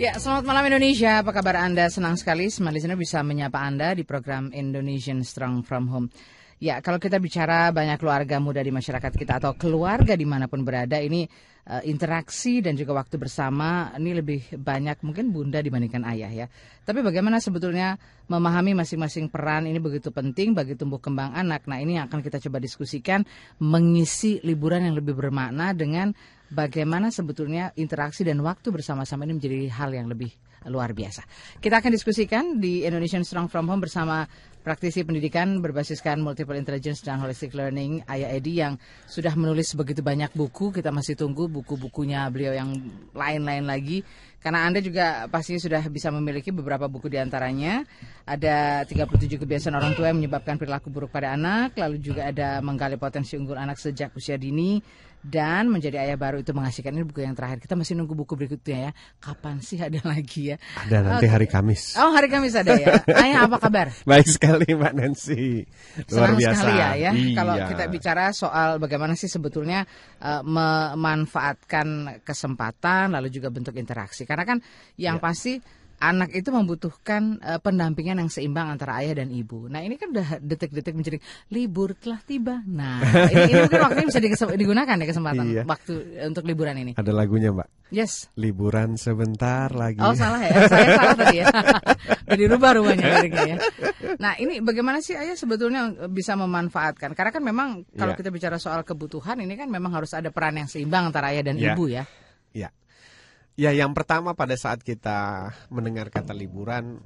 Ya, selamat malam Indonesia. Apa kabar Anda? Senang sekali semua listener bisa menyapa Anda di program Indonesian Strong From Home. Ya, kalau kita bicara banyak keluarga muda di masyarakat kita atau keluarga di mana pun berada, ini uh, interaksi dan juga waktu bersama ini lebih banyak mungkin bunda dibandingkan ayah ya. Tapi bagaimana sebetulnya memahami masing-masing peran ini begitu penting bagi tumbuh kembang anak. Nah, ini yang akan kita coba diskusikan mengisi liburan yang lebih bermakna dengan bagaimana sebetulnya interaksi dan waktu bersama-sama ini menjadi hal yang lebih luar biasa. Kita akan diskusikan di Indonesian Strong From Home bersama praktisi pendidikan berbasiskan multiple intelligence dan holistic learning Ayah Edi yang sudah menulis begitu banyak buku. Kita masih tunggu buku-bukunya beliau yang lain-lain lagi. Karena Anda juga pasti sudah bisa memiliki beberapa buku di antaranya. Ada 37 kebiasaan orang tua yang menyebabkan perilaku buruk pada anak. Lalu juga ada menggali potensi unggul anak sejak usia dini dan menjadi ayah baru itu mengasihkan. Ini buku yang terakhir. Kita masih nunggu buku berikutnya ya. Kapan sih ada lagi ya? Ada nanti hari Kamis. Oh hari Kamis ada ya. Ayah apa kabar? Baik sekali mbak Nancy. Luar Senang biasa. sekali ya ya. Iya. kalau kita bicara soal bagaimana sih sebetulnya uh, memanfaatkan kesempatan lalu juga bentuk interaksi. Karena kan yang Ya. pasti anak itu membutuhkan uh, pendampingan yang seimbang antara ayah dan ibu. Nah ini kan udah detik-detik menjadi libur telah tiba. Nah ini, ini mungkin waktunya bisa digunakan ya kesempatan Iya. waktu untuk liburan ini. ada lagunya mbak Yes. liburan sebentar lagi Oh salah ya, saya salah tadi ya. Rumahnya liriknya ya. Nah ini bagaimana sih ayah sebetulnya bisa memanfaatkan? Karena kan memang kalau Iya. kita bicara soal kebutuhan ini kan memang harus ada peran yang seimbang antara ayah dan Iya. ibu ya. Ya. Ya, yang pertama pada saat kita mendengar kata liburan,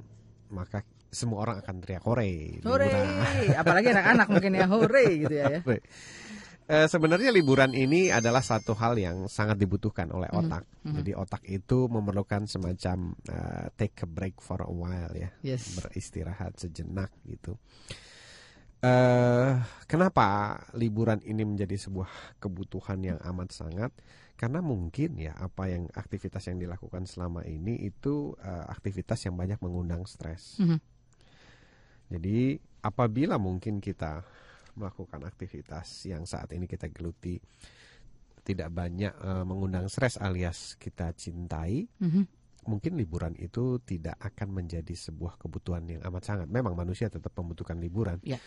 maka semua orang akan teriak hore. Hore, liburan." apalagi anak-anak mungkin ya hore gitu ya. ya. Hore. Eh, sebenarnya liburan ini adalah satu hal yang sangat dibutuhkan oleh Mhm, otak. Jadi otak itu memerlukan semacam eh, take a break for a while ya, Yes. beristirahat sejenak gitu. Eh, kenapa liburan ini menjadi sebuah kebutuhan yang amat sangat? Karena mungkin ya apa yang aktivitas yang dilakukan selama ini itu eh, aktivitas yang banyak mengundang stres. Mhm. Jadi apabila mungkin kita melakukan aktivitas yang saat ini kita geluti tidak banyak eh, mengundang stres alias kita cintai, Mhm. mungkin liburan itu tidak akan menjadi sebuah kebutuhan yang amat sangat. Memang manusia tetap membutuhkan liburan, Ya.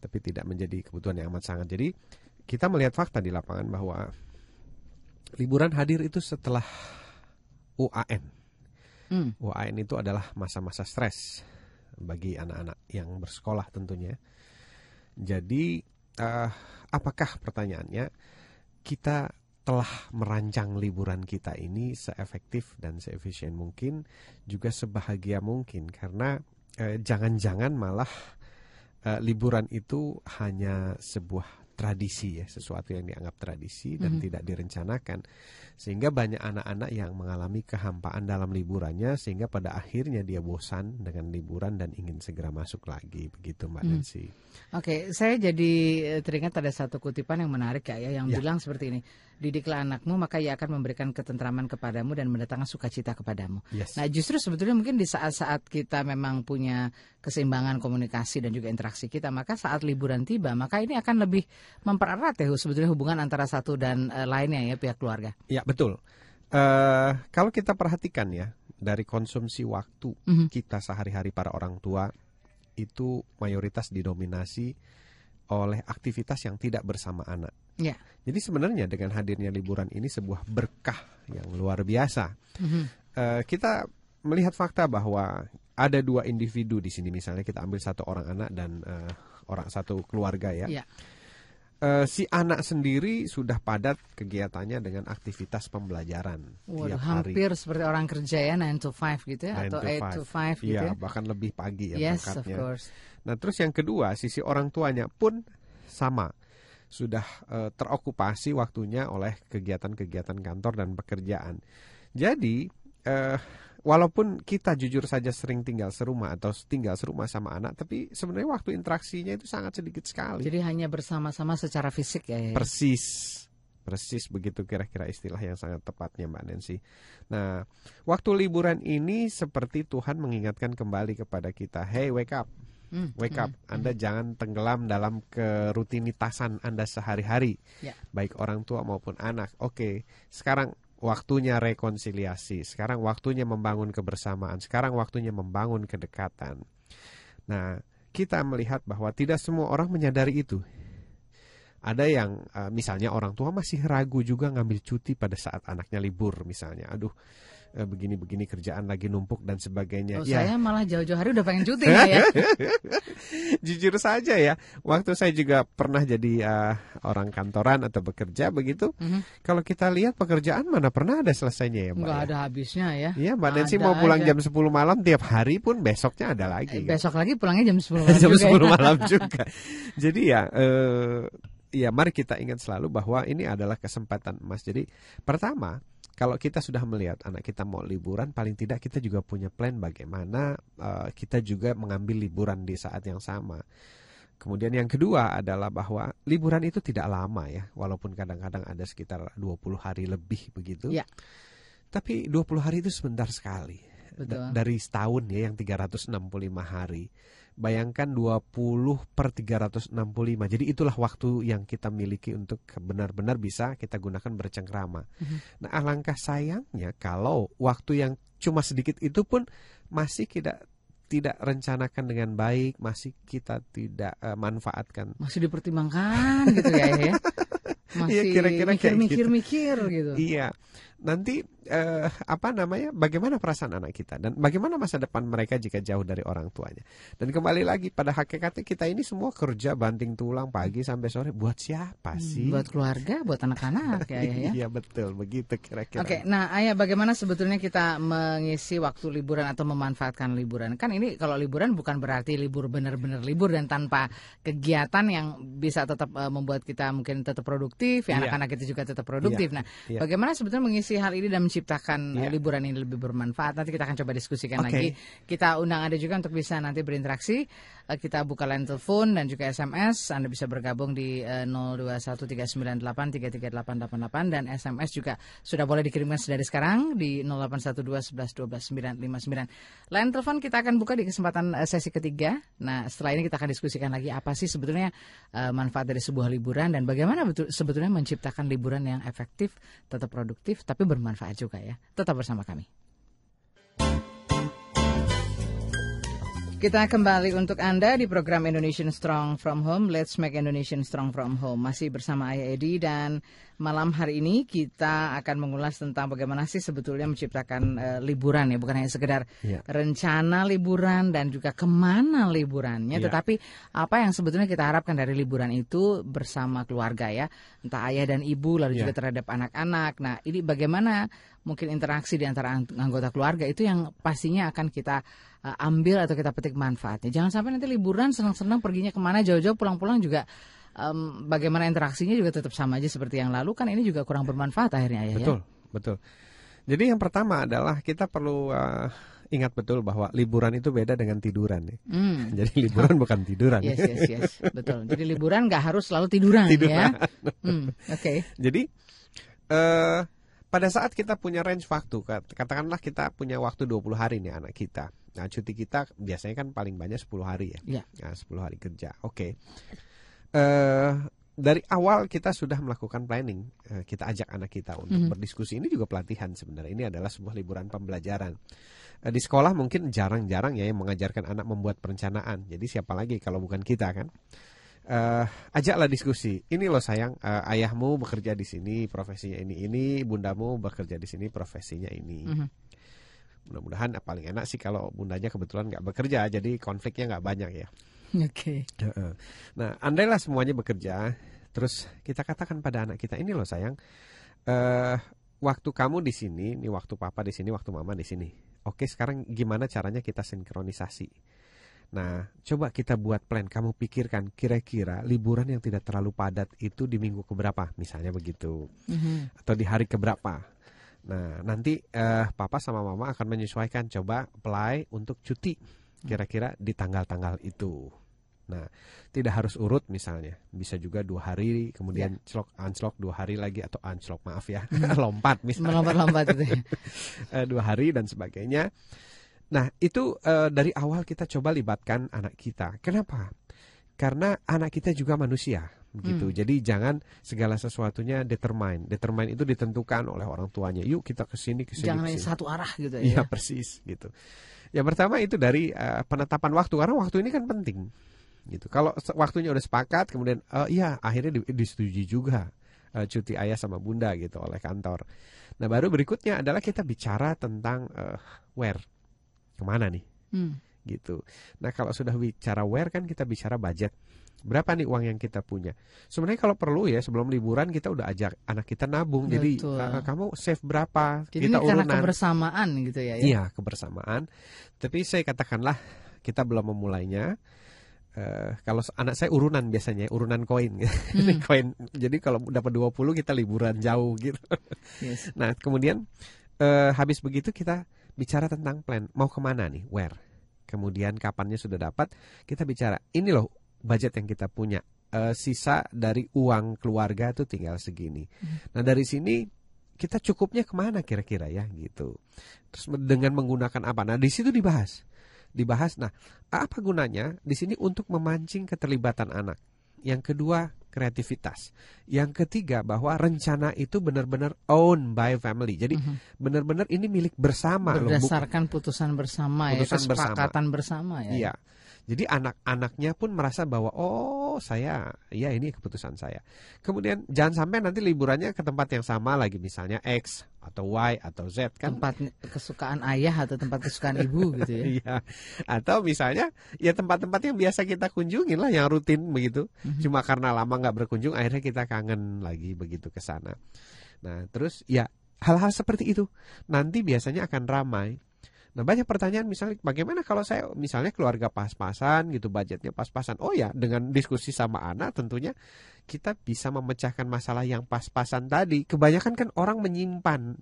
tapi tidak menjadi kebutuhan yang amat sangat. Jadi kita melihat fakta di lapangan bahwa liburan hadir itu setelah UAN. Hmm. UAN itu adalah masa-masa stres bagi anak-anak yang bersekolah tentunya. Jadi eh, apakah pertanyaannya kita telah merancang liburan kita ini seefektif dan seefisien mungkin juga sebahagia mungkin karena eh, jangan-jangan malah eh, liburan itu hanya sebuah tradisi ya sesuatu yang dianggap tradisi dan Mhm. tidak direncanakan sehingga banyak anak-anak yang mengalami kehampaan dalam liburannya sehingga pada akhirnya dia bosan dengan liburan dan ingin segera masuk lagi begitu Mbak Hmm. Nancy. Oke, saya jadi eh, teringat ada satu kutipan yang menarik ya, ya, yang Ya. bilang seperti ini. Didiklah anakmu, maka ia akan memberikan ketentraman kepadamu dan mendatangkan sukacita kepadamu. Yes. Nah, justru sebetulnya mungkin di saat-saat kita memang punya keseimbangan komunikasi dan juga interaksi kita, maka saat liburan tiba, maka ini akan lebih mempererat ya sebetulnya hubungan antara satu dan eh, lainnya ya pihak keluarga. Ya betul. Eh kalau kita perhatikan ya dari konsumsi waktu Mhm. kita sehari-hari para orang tua itu mayoritas didominasi oleh aktivitas yang tidak bersama anak. Ya. Jadi sebenarnya dengan hadirnya liburan ini sebuah berkah yang luar biasa. Mhm. Eh, kita melihat fakta bahwa ada dua individu di sini misalnya kita ambil satu orang anak dan eh, orang satu keluarga ya. Ya. Eh, si anak sendiri sudah padat kegiatannya dengan aktivitas pembelajaran Waduh, tiap hari. hampir seperti orang kerja ya 9 to 5 gitu ya 9 atau to 8 to 5 gitu Iya, ya. bahkan lebih pagi ya Yes, of course. Nah, terus yang kedua, sisi orang tuanya pun sama. Sudah eh, terokupasi waktunya oleh kegiatan-kegiatan kantor dan pekerjaan. Jadi, eh, walaupun kita jujur saja sering tinggal serumah atau tinggal serumah sama anak, tapi sebenarnya waktu interaksinya itu sangat sedikit sekali. Jadi hanya bersama-sama secara fisik ya. ya. Persis. Persis begitu kira-kira istilah yang sangat tepatnya Mbak Nancy. Nah, waktu liburan ini seperti Tuhan mengingatkan kembali kepada kita, "Hey, wake up." Hmm, Wake up, hmm, Anda hmm. jangan tenggelam dalam kerutinitasan Anda sehari-hari, Ya. baik orang tua maupun anak. Oke, sekarang waktunya rekonsiliasi, sekarang waktunya membangun kebersamaan, sekarang waktunya membangun kedekatan. Nah, kita melihat bahwa tidak semua orang menyadari itu. Ada yang eh, misalnya orang tua masih ragu juga ngambil cuti pada saat anaknya libur misalnya. Aduh, begini-begini kerjaan lagi numpuk dan sebagainya. Oh, Ya, saya malah jauh-jauh hari udah pengen cuti ya. Jujur saja ya, waktu saya juga pernah jadi eh, orang kantoran atau bekerja begitu. Mhm. Kalau kita lihat pekerjaan mana pernah ada selesainya ya, Mbak? Nggak ya? ada habisnya ya. Iya, Mbak Nancy mau pulang aja. jam 10 malam tiap hari pun besoknya ada lagi. Eh, kan? Besok lagi pulangnya jam 10 malam jam juga 10 ya. malam juga. Jadi ya eh ya mari kita ingat selalu bahwa ini adalah kesempatan emas. Jadi pertama, kalau kita sudah melihat anak kita mau liburan, paling tidak kita juga punya plan bagaimana eh, kita juga mengambil liburan di saat yang sama. Kemudian yang kedua adalah bahwa liburan itu tidak lama ya, walaupun kadang-kadang ada sekitar 20 hari lebih begitu. Ya. Tapi 20 hari itu sebentar sekali. Betul. Da- dari setahun ya yang 365 hari. Bayangkan 20 per 365. Jadi itulah waktu yang kita miliki untuk benar-benar bisa kita gunakan bercengkrama. Mhm. Nah alangkah sayangnya kalau waktu yang cuma sedikit itu pun masih tidak tidak rencanakan dengan baik, masih kita tidak eh, manfaatkan. Masih dipertimbangkan gitu ya ya. Masih Iya, kira-kira kayak mikir-mikir-mikir gitu. Iya. Nanti eh, apa namanya? Bagaimana perasaan anak kita dan bagaimana masa depan mereka jika jauh dari orang tuanya. Dan kembali lagi pada hakikatnya kita ini semua kerja banting tulang pagi sampai sore buat siapa Hmm, sih? Buat keluarga, buat anak-anak ya ya. ya. Iya betul begitu kira-kira. Oke, nah Ayah bagaimana sebetulnya kita mengisi waktu liburan atau memanfaatkan liburan? Kan ini kalau liburan bukan berarti libur benar-benar libur dan tanpa kegiatan yang bisa tetap eh, membuat kita mungkin tetap produktif, ya Iya. anak-anak kita juga tetap produktif. Nah, Iya. bagaimana sebetulnya mengisi hal ini dan menciptakan eh, Iya. liburan ini lebih bermanfaat? Nanti kita akan coba diskusikan Oke. lagi. Kita undang Anda juga untuk bisa nanti berinteraksi. Eh, Kita buka line telepon dan juga SMS. Anda bisa bergabung di eh, 0213983388 dan SMS juga sudah boleh dikirimkan dari sekarang di 0812111299. Line telepon kita akan buka di kesempatan eh, sesi ketiga. Nah, setelah ini kita akan diskusikan lagi apa sih sebetulnya eh, manfaat dari sebuah liburan dan bagaimana betul sebetulnya menciptakan liburan yang efektif, tetap produktif tapi bermanfaat juga ya. Tetap bersama kami. Kita kembali untuk Anda di program Indonesian Strong From Home. Let's make Indonesian Strong From Home. Masih bersama Ayah Edi dan malam hari ini kita akan mengulas tentang bagaimana sih sebetulnya menciptakan eh, liburan ya, bukan hanya sekedar Iya. rencana liburan dan juga ke mana liburannya, Iya. tetapi apa yang sebetulnya kita harapkan dari liburan itu bersama keluarga ya, entah ayah dan ibu lalu Iya. juga terhadap anak-anak. Nah, ini bagaimana mungkin interaksi di antara ang- anggota keluarga itu yang pastinya akan kita uh, ambil atau kita petik manfaatnya. Jangan sampai nanti liburan senang-senang perginya ke mana jauh-jauh pulang-pulang juga em, bagaimana interaksinya juga tetap sama aja seperti yang lalu kan ini juga kurang bermanfaat akhirnya ayah Betul, betul. Jadi yang pertama adalah kita perlu eh, ingat betul bahwa liburan itu beda dengan tiduran ya. ya. Hmm. Jadi liburan bukan tiduran. Yes, yes, yes, betul. Jadi liburan nggak harus selalu tiduran, ya. Hmm, Oke. Jadi eh pada saat kita punya range waktu, kat- katakanlah kita punya waktu 20 hari nih anak kita. Nah, cuti kita biasanya kan paling banyak 10 hari ya. Iya. Nah, 10 hari kerja. Oke. Eh dari awal kita sudah melakukan planning. Eh, kita ajak anak kita untuk Mhm. berdiskusi. Ini juga pelatihan sebenarnya. Ini adalah sebuah liburan pembelajaran. Eh, di sekolah mungkin jarang-jarang ya yang mengajarkan anak membuat perencanaan. Jadi siapa lagi kalau bukan kita kan? eh ajaklah diskusi. Ini loh sayang, eh, ayahmu bekerja di sini, profesinya ini ini, bundamu bekerja di sini, profesinya ini. Mhm. Mudah-mudahan paling enak sih kalau bundanya kebetulan nggak bekerja, jadi konfliknya nggak banyak ya. Oke. Heeh. Nah, andailah semuanya bekerja, terus kita katakan pada anak kita ini loh sayang, eh waktu kamu di sini, ini waktu papa di sini, waktu mama di sini. Oke, sekarang gimana caranya kita sinkronisasi? Nah, coba kita buat plan. Kamu pikirkan kira-kira liburan yang tidak terlalu padat itu di minggu keberapa, misalnya begitu, Mhm. atau di hari keberapa. Nah, nanti eh, papa sama mama akan menyesuaikan coba apply untuk cuti kira-kira di tanggal-tanggal itu. Nah, tidak harus urut misalnya, bisa juga dua hari, kemudian Ya. slok unslok dua hari lagi atau unslok maaf ya, lompat misalnya Melompat-lompat itu ya. eh, dua hari dan sebagainya. Nah, itu eh, dari awal kita coba libatkan anak kita. Kenapa? Karena anak kita juga manusia, begitu. Hmm. Jadi jangan segala sesuatunya determine. Determine itu ditentukan oleh orang tuanya. Yuk kita ke sini ke sini Jangan ke hanya sini. satu arah gitu ya. Iya, persis gitu. Yang pertama itu dari eh, penetapan waktu karena waktu ini kan penting. Gitu. Kalau waktunya udah sepakat kemudian eh, iya akhirnya di- disetujui juga eh, cuti ayah sama bunda gitu oleh kantor. Nah, baru berikutnya adalah kita bicara tentang eh, where. Ke mana nih? Hmm. gitu. Nah kalau sudah bicara where kan kita bicara budget. Berapa nih uang yang kita punya? Sebenarnya kalau perlu ya sebelum liburan kita udah ajak anak kita nabung. Jadi Betul. eh, kamu save berapa? Jadi kita ini karena urunan. kebersamaan gitu ya. ya? Iya kebersamaan. Tapi saya katakanlah kita belum memulainya. Eh, kalau anak saya urunan biasanya urunan koin, Hmm. koin. Jadi kalau dapat 20 kita liburan jauh gitu. Yes. Nah kemudian eh, habis begitu kita bicara tentang plan mau ke mana nih, where. Kemudian kapannya sudah dapat, kita bicara ini loh budget yang kita punya. Eh, sisa dari uang keluarga tuh tinggal segini. Nah dari sini kita cukupnya ke mana kira-kira ya gitu. Terus dengan menggunakan apa? Nah di situ dibahas, dibahas. Nah apa gunanya? Di sini untuk memancing keterlibatan anak. Yang kedua kreativitas. Yang ketiga bahwa rencana itu benar-benar owned by family. Jadi Mhm. benar-benar ini milik bersama loh. Berdasarkan putusan bersama Putusan ya, bersama. kesepakatan bersama, ya. Iya. Jadi anak-anaknya pun merasa bahwa oh saya, ya ini keputusan saya. Kemudian jangan sampai nanti liburannya ke tempat yang sama lagi misalnya X atau Y atau Z kan. Tempat kesukaan ayah atau tempat kesukaan ibu gitu ya. Iya. Atau misalnya ya tempat-tempat yang biasa kita kunjungi lah yang rutin begitu. Mhm. Cuma karena lama nggak berkunjung akhirnya kita kangen lagi begitu ke sana. Nah, terus ya hal-hal seperti itu nanti biasanya akan ramai. Nah, banyak pertanyaan misalnya bagaimana kalau saya misalnya keluarga pas-pasan gitu budgetnya pas-pasan. Oh ya, dengan diskusi sama anak tentunya kita bisa memecahkan masalah yang pas-pasan tadi. Kebanyakan kan orang menyimpan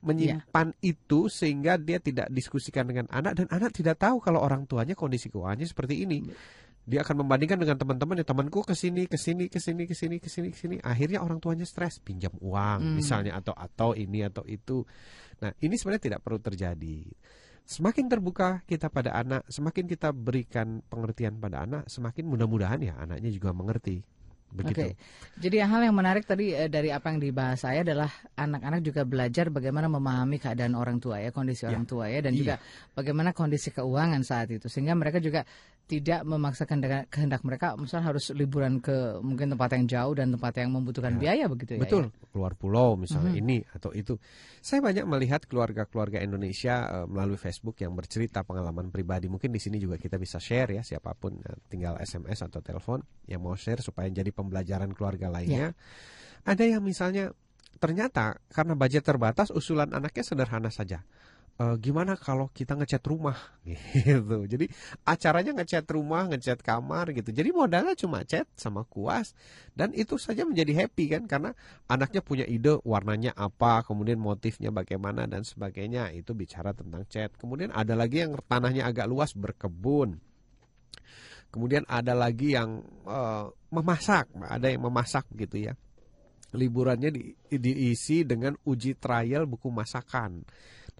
menyimpan itu sehingga dia tidak diskusikan dengan anak dan anak tidak tahu kalau orang tuanya kondisi keuangannya seperti ini. Dia akan membandingkan dengan teman-teman ya temanku ke sini ke sini ke sini ke sini ke sini ke sini. Akhirnya orang tuanya stres pinjam uang Hmm. misalnya atau atau ini atau itu. Nah, ini sebenarnya tidak perlu terjadi. Semakin terbuka kita pada anak, semakin kita berikan pengertian pada anak, semakin mudah-mudahan ya anaknya juga mengerti. Begitu. Oke, jadi hal yang menarik tadi eh, dari apa yang dibahas saya adalah anak-anak juga belajar bagaimana memahami keadaan orang tua ya, kondisi Ya. orang tua ya, dan Iya. juga bagaimana kondisi keuangan saat itu, sehingga mereka juga tidak memaksakan dengan kehendak mereka, misalnya harus liburan ke mungkin tempat yang jauh dan tempat yang membutuhkan Ya. biaya begitu ya. Betul, keluar pulau misalnya Mhm. ini atau itu. Saya banyak melihat keluarga-keluarga Indonesia eh, melalui Facebook yang bercerita pengalaman pribadi. Mungkin di sini juga kita bisa share ya siapa pun eh, tinggal SMS atau telepon yang mau share supaya jadi pembelajaran keluarga lainnya. Ada yang misalnya ternyata karena budget terbatas usulan anaknya sederhana saja. Eh, gimana kalau kita ngecat rumah gitu. Jadi acaranya ngecat rumah, ngecat kamar gitu. Jadi modalnya cuma cat sama kuas dan itu saja menjadi happy kan karena anaknya punya ide warnanya apa, kemudian motifnya bagaimana dan sebagainya. Itu bicara tentang cat. Kemudian ada lagi yang tanahnya agak luas berkebun. Kemudian ada lagi yang eh, memasak, ada yang memasak gitu ya. Liburannya di- diisi dengan uji trial buku masakan.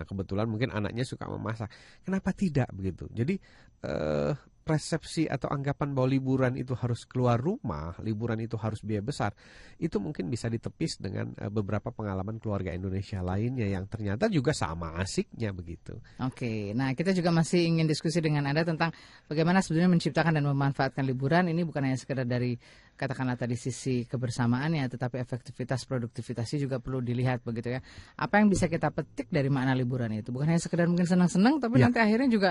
Nah kebetulan mungkin anaknya suka memasak. Kenapa tidak begitu? Jadi eh, persepsi atau anggapan bahwa liburan itu harus keluar rumah, liburan itu harus biaya besar, itu mungkin bisa ditepis dengan eh, beberapa pengalaman keluarga Indonesia lainnya yang ternyata juga sama asiknya begitu. Oke, nah kita juga masih ingin diskusi dengan Anda tentang bagaimana sebenarnya menciptakan dan memanfaatkan liburan ini bukan hanya sekedar dari katakanlah tadi sisi kebersamaannya, tetapi efektivitas produktivitasnya juga perlu dilihat begitu ya. Apa yang bisa kita petik dari makna liburan itu? Bukan hanya sekedar mungkin senang-senang, tapi Ya. nanti akhirnya juga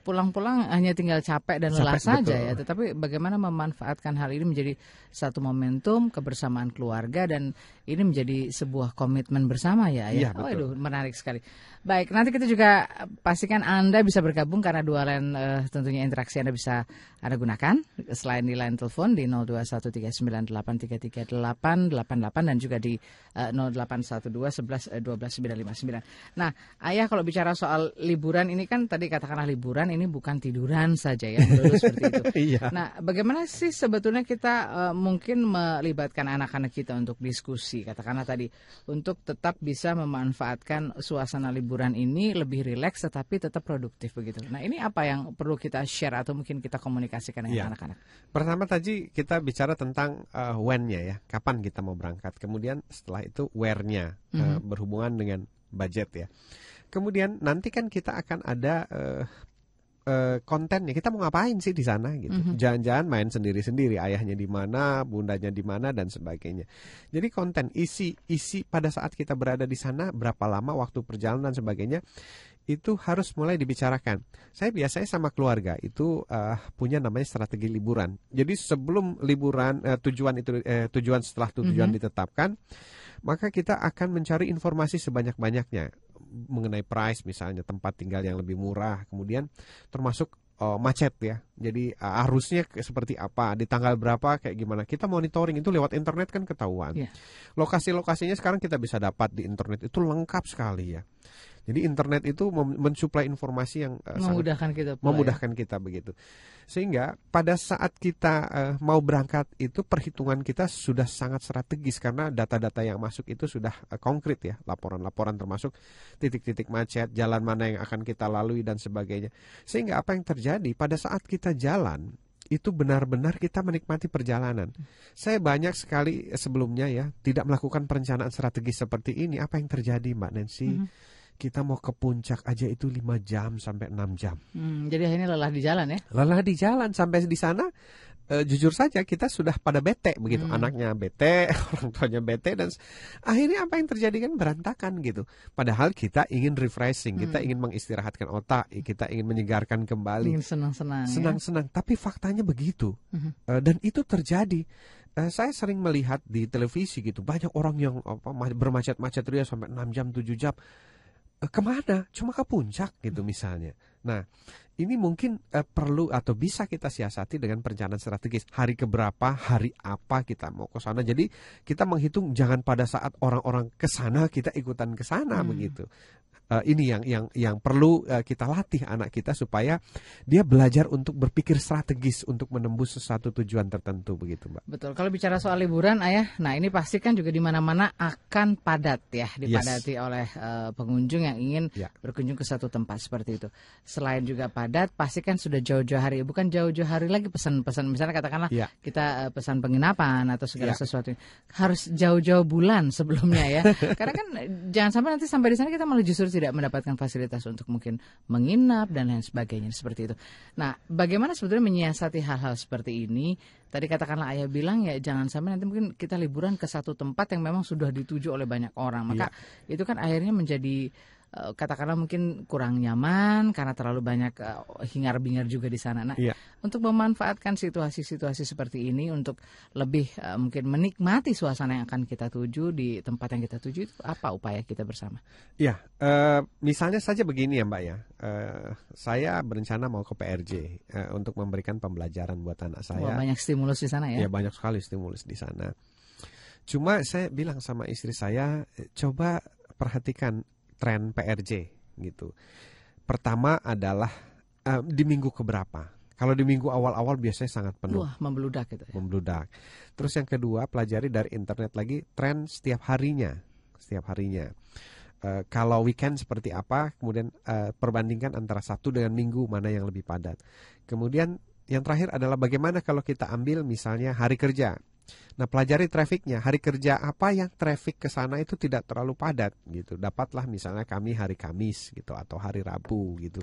pulang-pulang hanya tinggal capek dan lelah Capek, saja betul. ya. Tetapi bagaimana memanfaatkan hal ini menjadi satu momentum kebersamaan keluarga dan ini menjadi sebuah komitmen bersama ya. Iya, ya. betul. Waduh, menarik sekali. Baik, nanti kita juga pastikan Anda bisa bergabung karena dua line eh, tentunya interaksi Anda bisa Anda gunakan selain di line telepon di 0813983388 dan juga di uh, 0812 11 12 959. Nah, Ayah kalau bicara soal liburan ini kan tadi katakanlah liburan ini bukan tiduran saja ya, seperti itu. Iya. Nah, bagaimana sih sebetulnya kita uh, mungkin melibatkan anak-anak kita untuk diskusi katakanlah tadi untuk tetap bisa memanfaatkan suasana liburan ini lebih rileks tetapi tetap produktif begitu. Nah, ini apa yang perlu kita share atau mungkin kita komunikasikan dengan Iya. anak-anak? Pertama tadi kita bicara tentang uh, when-nya ya, kapan kita mau berangkat. Kemudian setelah itu where-nya uh, Mhm. berhubungan dengan budget ya. Kemudian nanti kan kita akan ada uh, uh, kontennya. Kita mau ngapain sih di sana gitu? Mhm. Jangan-jangan main sendiri-sendiri, ayahnya di mana, bundanya di mana dan sebagainya. Jadi konten isi isi pada saat kita berada di sana berapa lama waktu perjalanan dan sebagainya itu harus mulai dibicarakan. Saya biasanya sama keluarga itu uh, punya namanya strategi liburan. Jadi sebelum liburan uh, tujuan itu eh, tujuan setelah tujuan Mhm. ditetapkan, maka kita akan mencari informasi sebanyak-banyaknya mengenai price misalnya tempat tinggal yang lebih murah, kemudian termasuk uh, macet ya. Jadi uh, arusnya seperti apa, di tanggal berapa kayak gimana. Kita monitoring itu lewat internet kan ketahuan. Iya. Lokasi-lokasinya sekarang kita bisa dapat di internet itu lengkap sekali ya. Jadi internet itu mensuplai informasi yang uh, sangat Memudahkan kita pula ya. memudahkan kita begitu. Sehingga pada saat kita eh, mau berangkat itu perhitungan kita sudah sangat strategis karena data-data yang masuk itu sudah eh, konkret ya, laporan-laporan termasuk titik-titik macet, jalan mana yang akan kita lalui dan sebagainya. Sehingga apa yang terjadi pada saat kita jalan itu benar-benar kita menikmati perjalanan. Saya banyak sekali sebelumnya ya tidak melakukan perencanaan strategis seperti ini. Apa yang terjadi Mbak Nancy? Mhm. Kita mau ke puncak aja itu 5 jam sampai 6 jam. Hmm, jadi akhirnya lelah di jalan ya. lelah di jalan sampai di sana eh, jujur saja kita sudah pada bete begitu Hmm. anaknya bete orang tuanya bete dan akhirnya apa yang terjadi kan berantakan gitu padahal kita ingin refreshing kita Hmm. ingin mengistirahatkan otak kita ingin menyegarkan kembali Ingin senang-senang. ya. senang-senang tapi faktanya begitu Mhm. Eh, dan itu terjadi Eh, saya sering melihat di televisi gitu banyak orang yang apa ma- bermacet-macet ria sampai 6 jam 7 jam ke mana cuma ke puncak gitu misalnya nah ini mungkin eh, perlu atau bisa kita siasati dengan perencanaan strategis. Hari keberapa hari apa kita mau ke sana. Jadi kita menghitung jangan pada saat orang-orang ke sana kita ikutan ke sana Hmm. begitu Eh, ini yang yang yang perlu eh, kita latih anak kita supaya dia belajar untuk berpikir strategis untuk menembus sesuatu tujuan tertentu begitu mbak Betul. Kalau bicara soal liburan, ayah, nah ini pasti kan juga di mana-mana akan padat ya, dipadati oleh eh, pengunjung yang ingin Ya. berkunjung ke satu tempat seperti itu. Selain juga padat, pasti kan sudah jauh-jauh hari, bukan jauh-jauh hari lagi pesan-pesan. Misalnya katakanlah Ya. kita eh, pesan penginapan atau segala Ya. sesuatu, harus jauh-jauh bulan sebelumnya ya. Karena kan jangan sampai nanti sampai di sana kita malah justru tidak mendapatkan fasilitas untuk mungkin menginap dan lain sebagainya seperti itu. Nah, bagaimana sebetulnya menyiasati hal-hal seperti ini? Tadi katakanlah ayah bilang ya jangan sampai nanti mungkin kita liburan ke satu tempat yang memang sudah dituju oleh banyak orang. Maka itu kan akhirnya menjadi katakanlah mungkin kurang nyaman karena terlalu banyak eh, hingar-bingar juga di sana. Nah, Iya. untuk memanfaatkan situasi-situasi seperti ini untuk lebih eh, mungkin menikmati suasana yang akan kita tuju di tempat yang kita tuju itu apa upaya kita bersama? Ya, eh, misalnya saja begini ya Mbak ya. Eh, saya berencana mau ke PRJ eh, untuk memberikan pembelajaran buat anak Wah, saya. banyak stimulus di sana ya. Ya banyak sekali stimulus di sana. Cuma saya bilang sama istri saya, eh, coba perhatikan tren PRJ gitu. Pertama adalah eh, di minggu keberapa. Kalau di minggu awal-awal biasanya sangat penuh. Wah, membludak gitu ya. membludak. Terus yang kedua, pelajari dari internet lagi tren setiap harinya, setiap harinya. Eh, kalau weekend seperti apa, kemudian eh, perbandingkan antara Sabtu dengan Minggu mana yang lebih padat. Kemudian yang terakhir adalah bagaimana kalau kita ambil misalnya hari kerja. Nah, pelajari trafiknya. Hari kerja apa yang traffic ke sana itu tidak terlalu padat gitu. Dapatlah misalnya kami hari Kamis gitu atau hari Rabu gitu.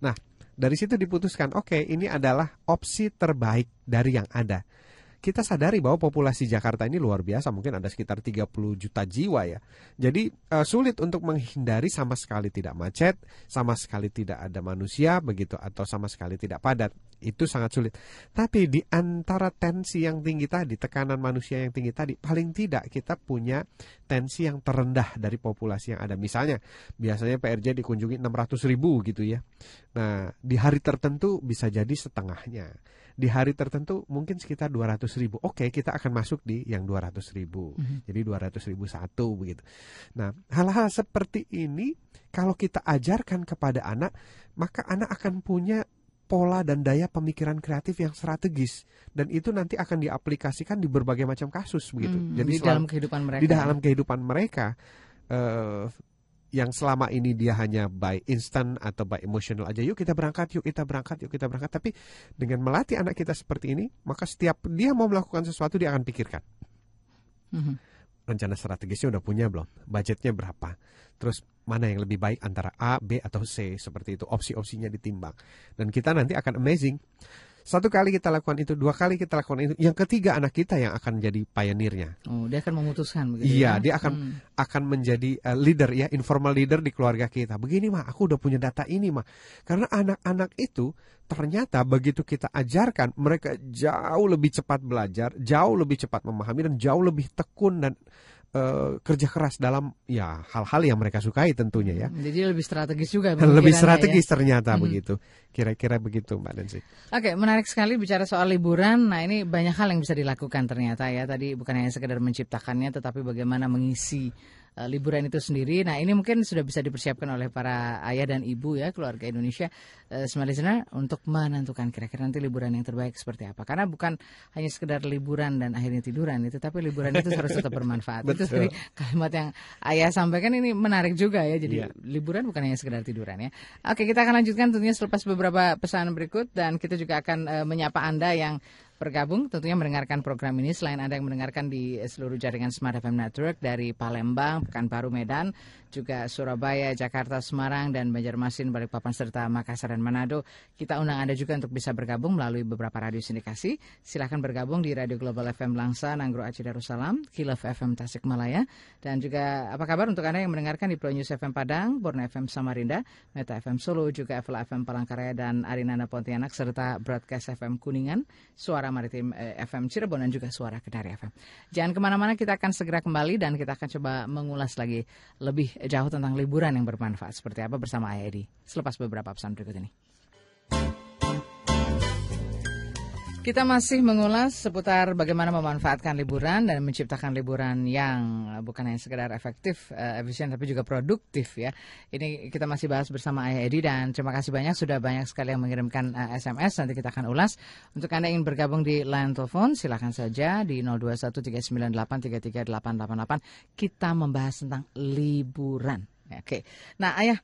Nah, dari situ diputuskan, oke, ini adalah opsi terbaik dari yang ada. Kita sadari bahwa populasi Jakarta ini luar biasa, mungkin ada sekitar 30 juta jiwa ya. Jadi eh, sulit untuk menghindari sama sekali tidak macet, sama sekali tidak ada manusia begitu atau sama sekali tidak padat. Itu sangat sulit. Tapi di antara tensi yang tinggi tadi, tekanan manusia yang tinggi tadi, paling tidak kita punya tensi yang terendah dari populasi yang ada. Misalnya, biasanya PRJ dikunjungi 600 ribu gitu ya. Nah, di hari tertentu bisa jadi setengahnya. Di hari tertentu mungkin sekitar 200 ribu. Oke, kita akan masuk di yang 200 ribu. Mhm. Jadi 200 ribu satu begitu. Nah, hal-hal seperti ini kalau kita ajarkan kepada anak, maka anak akan punya pola dan daya pemikiran kreatif yang strategis dan itu nanti akan diaplikasikan di berbagai macam kasus begitu. Hmm, Jadi di dalam kehidupan mereka. di dalam kehidupan mereka eh, yang selama ini dia hanya by instant atau by emotional aja yuk kita berangkat yuk kita berangkat yuk kita berangkat. Tapi dengan melatih anak kita seperti ini maka setiap dia mau melakukan sesuatu dia akan pikirkan. Mhm. rencana strategisnya udah punya belum? Budgetnya berapa? Terus mana yang lebih baik antara A B atau C? Seperti itu opsi-opsinya ditimbang. Dan kita nanti akan amazing satu kali kita lakukan itu dua kali kita lakukan itu yang ketiga anak kita yang akan jadi pioneernya Oh, dia akan memutuskan begitu Iya, ya? dia akan Hmm. akan menjadi uh, leader ya, informal leader di keluarga kita. Begini mah, aku udah punya data ini mah. Karena anak-anak itu ternyata begitu kita ajarkan, mereka jauh lebih cepat belajar, jauh lebih cepat memahami dan jauh lebih tekun dan uh, kerja keras dalam ya hal-hal yang mereka sukai tentunya ya. Jadi lebih strategis juga Lebih ya. strategis ternyata Mhm. begitu. Kira-kira begitu Mbak Nancy. Oke, menarik sekali bicara soal liburan. Nah, ini banyak hal yang bisa dilakukan ternyata ya. Tadi bukan hanya sekedar menciptakannya, tetapi bagaimana mengisi eh, liburan itu sendiri. Nah, ini mungkin sudah bisa dipersiapkan oleh para ayah dan ibu ya, keluarga Indonesia, uh, smart listener, untuk menentukan kira-kira nanti liburan yang terbaik seperti apa. Karena bukan hanya sekedar liburan dan akhirnya tiduran itu, tapi liburan itu harus tetap bermanfaat. itu kalimat yang ayah sampaikan ini menarik juga ya. Jadi Iya. liburan bukan hanya sekedar tiduran ya. Oke, kita akan lanjutkan tentunya selepas beberapa pesan berikut dan kita juga akan eh, menyapa Anda yang bergabung tentunya mendengarkan program ini selain Anda yang mendengarkan di seluruh jaringan Smart FM Network dari Palembang, Pekanbaru, Medan, juga Surabaya, Jakarta, Semarang dan Banjarmasin, Balikpapan serta Makassar dan Manado. Kita undang Anda juga untuk bisa bergabung melalui beberapa radio sindikasi. Silahkan bergabung di Radio Global FM Langsa, Nanggro Aceh Darussalam, Kilaf FM Tasikmalaya dan juga apa kabar untuk Anda yang mendengarkan di Pro News FM Padang, Borneo FM Samarinda, Meta FM Solo, juga Evela FM Palangkaraya dan Arinana Pontianak serta Broadcast FM Kuningan, Suara Maritim eh, FM Cirebon dan juga Suara Kedari FM. Jangan ke mana-mana, kita akan segera kembali dan kita akan coba mengulas lagi lebih jauh tentang liburan yang bermanfaat seperti apa bersama Ayah Edi selepas beberapa pesan berikut ini. Kita masih mengulas seputar bagaimana memanfaatkan liburan dan menciptakan liburan yang bukan hanya sekedar efektif, eh, efisien, tapi juga produktif ya. Ini kita masih bahas bersama Ayah Edi dan terima kasih banyak sudah banyak sekali yang mengirimkan eh, SMS. Nanti kita akan ulas. Untuk Anda yang ingin bergabung di line telepon, silakan saja di 0213983388. Kita membahas tentang liburan. Oke. Nah, Ayah,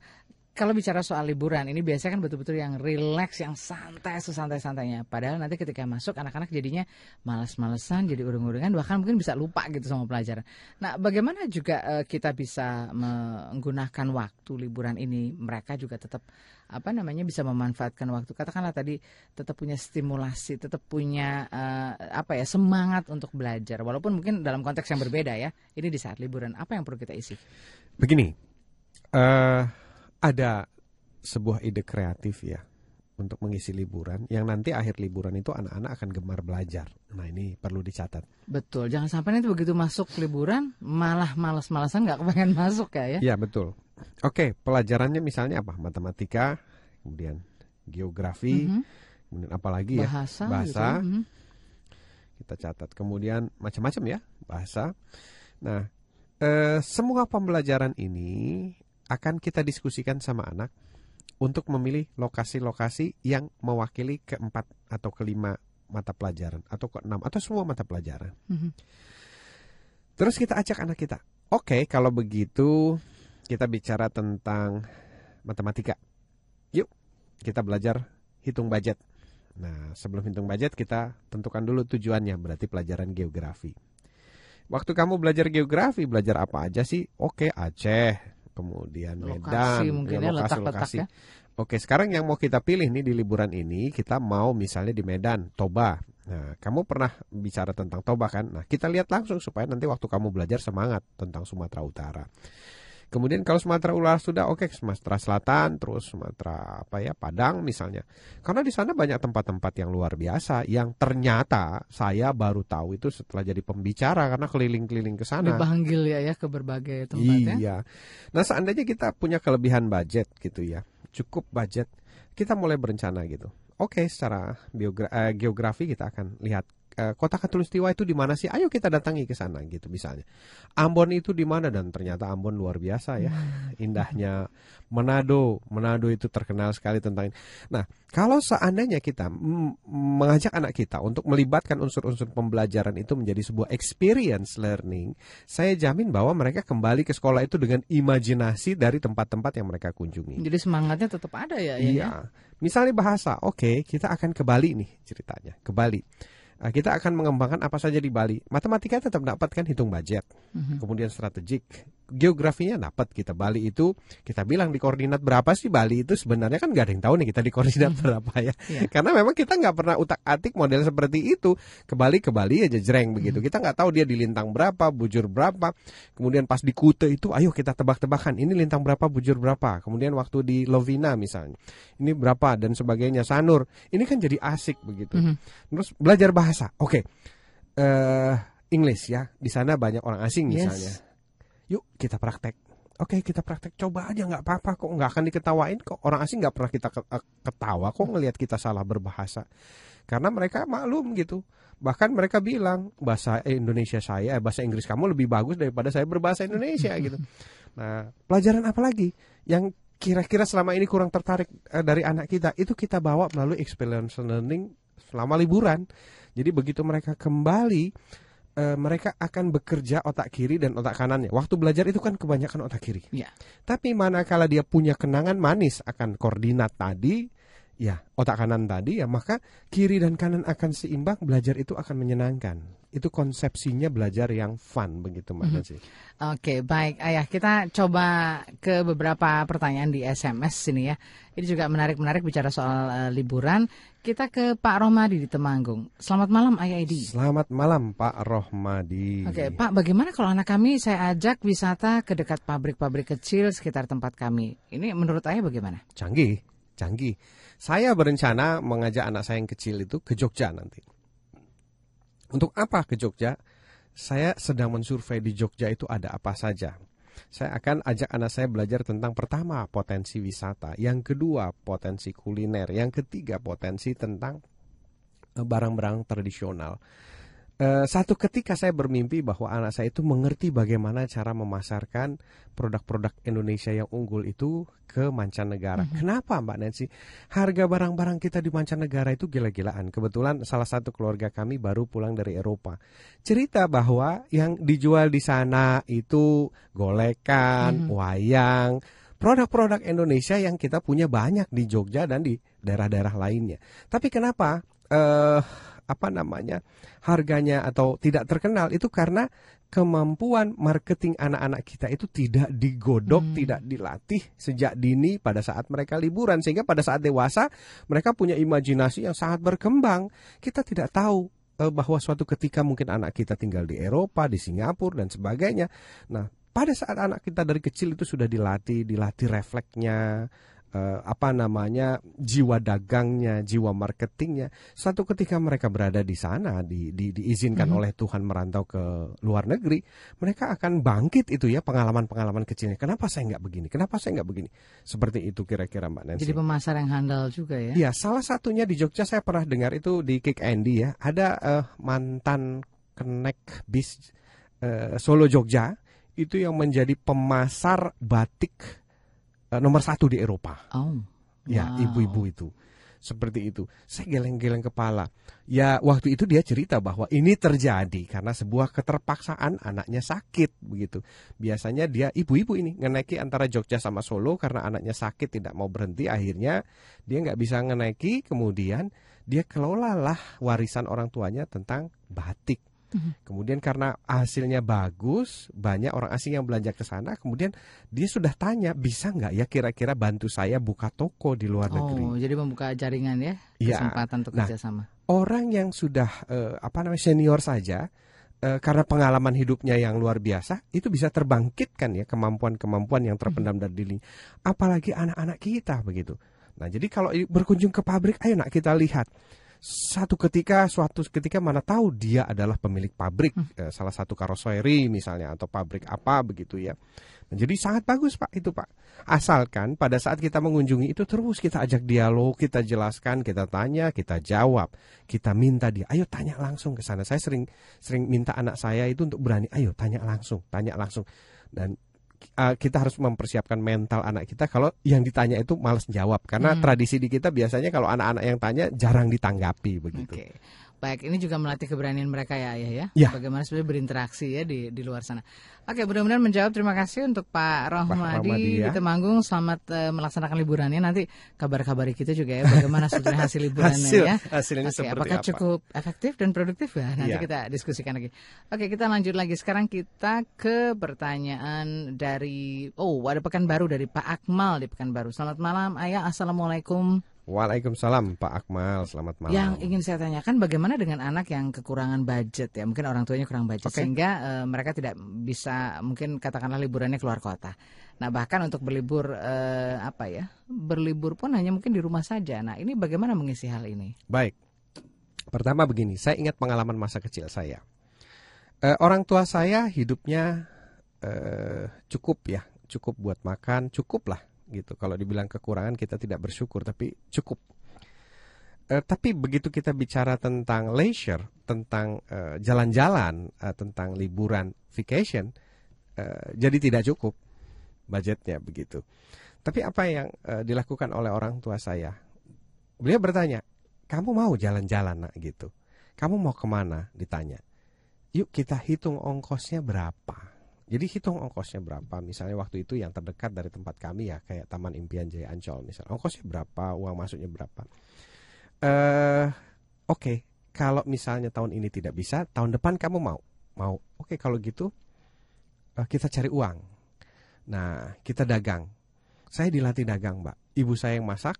kalau bicara soal liburan ini biasanya kan betul-betul yang relax, yang santai, sesantai-santainya. Padahal nanti ketika masuk anak-anak jadinya malas-malesan, jadi urung-urungan, bahkan mungkin bisa lupa gitu sama pelajaran. Nah, bagaimana juga eh, kita bisa menggunakan waktu liburan ini? Mereka juga tetap apa namanya bisa memanfaatkan waktu. Katakanlah tadi tetap punya stimulasi, tetap punya eh, apa ya semangat untuk belajar. Walaupun mungkin dalam konteks yang berbeda ya. Ini di saat liburan apa yang perlu kita isi? Begini, eh ada sebuah ide kreatif ya untuk mengisi liburan yang nanti akhir liburan itu anak-anak akan gemar belajar. Nah ini perlu dicatat. Betul, jangan sampai nanti begitu masuk liburan malah malas-malasan nggak kepengen masuk ya ya. Ya betul. Oke, pelajarannya misalnya apa? Matematika, kemudian geografi, Mhm. kemudian apa lagi ya? Bahasa, Bahasa. gitu. Mhm. Kita catat. Kemudian macam-macam ya bahasa. Nah, eh, semua pembelajaran ini akan kita diskusikan sama anak untuk memilih lokasi-lokasi yang mewakili keempat atau kelima mata pelajaran atau keenam atau semua mata pelajaran. Mhm. Terus kita ajak anak kita, oke kalau begitu kita bicara tentang matematika. Yuk kita belajar hitung budget. Nah sebelum hitung budget kita tentukan dulu tujuannya berarti pelajaran geografi. Waktu kamu belajar geografi belajar apa aja sih? Oke Aceh, kemudian Medan, Lokasi mungkin ya, letak-letak lokasi-lokasi. ya. Oke, sekarang yang mau kita pilih nih di liburan ini, kita mau misalnya di Medan, Toba. Nah, kamu pernah bicara tentang Toba kan? Nah, kita lihat langsung supaya nanti waktu kamu belajar semangat tentang Sumatera Utara. Kemudian kalau Sumatera Utara sudah oke, Sumatera Selatan, terus Sumatera apa ya, Padang misalnya. Karena di sana banyak tempat-tempat yang luar biasa yang ternyata saya baru tahu itu setelah jadi pembicara karena keliling-keliling ke sana. Dipanggil ya ya ke berbagai tempat ya. Iya. Nah, seandainya kita punya kelebihan budget gitu ya, cukup budget, kita mulai berencana gitu. Oke, secara biogra- eh, geografi kita akan lihat kota Katulistiwa itu di mana sih? Ayo kita datangi ke sana gitu misalnya. Ambon itu di mana dan ternyata Ambon luar biasa ya. Indahnya Manado, Manado itu terkenal sekali tentang ini. Nah, kalau seandainya kita mengajak anak kita untuk melibatkan unsur-unsur pembelajaran itu menjadi sebuah experience learning, saya jamin bahwa mereka kembali ke sekolah itu dengan imajinasi dari tempat-tempat yang mereka kunjungi. Jadi semangatnya tetap ada ya. ya, Iya. ya? Misalnya bahasa, oke, kita akan ke Bali nih ceritanya, ke Bali. Uh, kita akan mengembangkan apa saja di Bali. Matematika tetap dapat kan hitung budget, Mhm. kemudian strategik, geografinya dapat kita Bali itu kita bilang di koordinat berapa sih Bali itu sebenarnya kan nggak ada yang tahu nih kita di koordinat berapa ya. Iya. Karena memang kita nggak pernah utak atik model seperti itu. Ke Bali ke Bali aja jreng begitu. Kita nggak tahu dia di lintang berapa, bujur berapa. Kemudian pas di Kute itu, ayo kita tebak-tebakan ini lintang berapa, bujur berapa. Kemudian waktu di Lovina misalnya, ini berapa dan sebagainya. Sanur, ini kan jadi asik begitu. Mhm. Terus belajar bahasa, oke. eh English ya, di sana banyak orang asing Yes. Yuk kita praktek. Oke kita praktek. Coba aja nggak apa-apa kok. Nggak akan diketawain kok. Orang asing nggak pernah kita eh, ketawa kok ngelihat kita salah berbahasa. Karena mereka maklum gitu. Bahkan mereka bilang bahasa Indonesia saya eh, bahasa Inggris kamu lebih bagus daripada saya berbahasa Indonesia gitu. Nah pelajaran apa lagi yang kira-kira selama ini kurang tertarik eh, dari anak kita? Itu kita bawa melalui experience learning selama liburan. Jadi begitu mereka kembali eh, mereka akan bekerja otak kiri dan otak kanannya. Waktu belajar itu kan kebanyakan otak kiri. Iya. Tapi manakala dia punya kenangan manis akan koordinat tadi, ya otak kanan tadi, ya maka kiri dan kanan akan seimbang. Belajar itu akan menyenangkan. Itu konsepsinya belajar yang fun begitu mbak Nancy. Oke, baik Ayah. Kita coba ke beberapa pertanyaan di SMS sini ya. Ini juga menarik-menarik bicara soal eh, liburan. Kita ke Pak Romadi di Temanggung. Selamat malam Ayah Edi. Selamat malam Pak Rohmadi. Oke, Pak, bagaimana kalau anak kami saya ajak wisata ke dekat pabrik-pabrik kecil sekitar tempat kami? Ini menurut Ayah bagaimana? Canggih, canggih. Saya berencana mengajak anak saya yang kecil itu ke Jogja nanti. Untuk apa ke Jogja? Saya sedang mensurvei di Jogja itu ada apa saja. Saya akan ajak anak saya belajar tentang pertama potensi wisata, yang kedua potensi kuliner, yang ketiga potensi tentang eh, barang-barang tradisional. Eh, satu ketika saya bermimpi bahwa anak saya itu mengerti bagaimana cara memasarkan produk-produk Indonesia yang unggul itu ke mancanegara. Kenapa Mbak Nancy? Harga barang-barang kita di mancanegara itu gila-gilaan. Kebetulan salah satu keluarga kami baru pulang dari Eropa. Cerita bahwa yang dijual di sana itu golekan, wayang, produk-produk Indonesia yang kita punya banyak di Jogja dan di daerah-daerah lainnya. Tapi kenapa eh apa namanya harganya atau tidak terkenal itu karena kemampuan marketing anak-anak kita itu tidak digodok, tidak dilatih sejak dini pada saat mereka liburan sehingga pada saat dewasa mereka punya imajinasi yang sangat berkembang. Kita tidak tahu eh, bahwa suatu ketika mungkin anak kita tinggal di Eropa, di Singapura dan sebagainya. Nah, pada saat anak kita dari kecil itu sudah dilatih, dilatih refleksnya, eh, apa namanya jiwa dagangnya, jiwa marketingnya. Suatu ketika mereka berada di sana, di, di- diizinkan oleh Tuhan merantau ke luar negeri, mereka akan bangkit itu ya pengalaman-pengalaman kecilnya. Kenapa saya nggak begini? Kenapa saya nggak begini? Seperti itu kira-kira Mbak Nancy. Jadi pemasar yang handal juga ya. Iya, salah satunya di Jogja saya pernah dengar itu di Kick Andy ya. Ada eh, mantan kenek bis eh, Solo Jogja itu yang menjadi pemasar batik eh, nomor satu di Eropa. Oh. Ya, wow. ibu-ibu itu. Seperti itu. Saya geleng-geleng kepala. Ya, waktu itu dia cerita bahwa ini terjadi karena sebuah keterpaksaan anaknya sakit begitu. Biasanya dia ibu-ibu ini ngenaiki antara Jogja sama Solo karena anaknya sakit tidak mau berhenti. Akhirnya dia nggak bisa ngenaiki. Kemudian dia kelolalah warisan orang tuanya tentang batik. Kemudian karena hasilnya bagus, banyak orang asing yang belanja ke sana. Kemudian dia sudah tanya, bisa nggak ya kira-kira bantu saya buka toko di luar negeri? Oh, jadi membuka jaringan ya, Iya. kesempatan untuk Nah, kerjasama. Orang yang sudah eh, apa namanya senior saja eh, karena pengalaman hidupnya yang luar biasa itu bisa terbangkitkan ya kemampuan-kemampuan yang terpendam dari diri. Apalagi anak-anak kita begitu. Nah, jadi kalau berkunjung ke pabrik, ayo nak kita lihat satu ketika suatu ketika mana tahu dia adalah pemilik pabrik hmm. eh, salah satu karoseri misalnya atau pabrik apa begitu ya. Nah, jadi sangat bagus Pak itu Pak. Asalkan pada saat kita mengunjungi itu terus kita ajak dialog, kita jelaskan, kita tanya, kita jawab, kita minta dia, ayo tanya langsung ke sana. Saya sering sering minta anak saya itu untuk berani, ayo tanya langsung, tanya langsung. Dan uh, kita harus mempersiapkan mental anak kita kalau yang ditanya itu malas jawab karena hmm. tradisi di kita biasanya kalau anak-anak yang tanya jarang ditanggapi begitu. Okay. Baik, ini juga melatih keberanian mereka ya ayah ya. ya. Bagaimana sebenarnya berinteraksi ya di di luar sana. Oke, benar-benar menjawab. Terima kasih untuk Pak Rohmadi ya. di Temanggung. Selamat uh, melaksanakan liburannya. Nanti kabar-kabari kita juga ya bagaimana sebetulnya hasil liburannya hasil, ya. Hasilnya Oke, seperti apakah apa? cukup efektif dan produktif ya? Nanti ya. kita diskusikan lagi. Oke, kita lanjut lagi. Sekarang kita ke pertanyaan dari oh, ada pekan baru dari Pak Akmal di Pekanbaru. Selamat malam, Ayah. Assalamualaikum. Waalaikumsalam Pak Akmal, selamat malam. Yang ingin saya tanyakan bagaimana dengan anak yang kekurangan budget ya, mungkin orang tuanya kurang budget okay. sehingga uh, mereka tidak bisa mungkin katakanlah liburannya keluar kota. Nah bahkan untuk berlibur uh, apa ya, berlibur pun hanya mungkin di rumah saja. Nah ini bagaimana mengisi hal ini? Baik, pertama begini, saya ingat pengalaman masa kecil saya. Uh, orang tua saya hidupnya uh, cukup ya, cukup buat makan, cukup lah gitu. Kalau dibilang kekurangan kita tidak bersyukur, tapi cukup. Uh, tapi begitu kita bicara tentang leisure, tentang jalan-jalan, uh, uh, tentang liburan, vacation, uh, jadi tidak cukup budgetnya begitu. Tapi apa yang uh, dilakukan oleh orang tua saya? Beliau bertanya, kamu mau jalan-jalan gitu? Kamu mau ke mana? Ditanya. Yuk kita hitung ongkosnya berapa jadi hitung ongkosnya berapa. Misalnya waktu itu yang terdekat dari tempat kami ya kayak Taman Impian Jaya Ancol misalnya. Ongkosnya berapa, uang masuknya berapa. Eh uh, oke, okay. kalau misalnya tahun ini tidak bisa, tahun depan kamu mau? Mau. Oke, okay, kalau gitu uh, kita cari uang. Nah, kita dagang. Saya dilatih dagang, Mbak. Ibu saya yang masak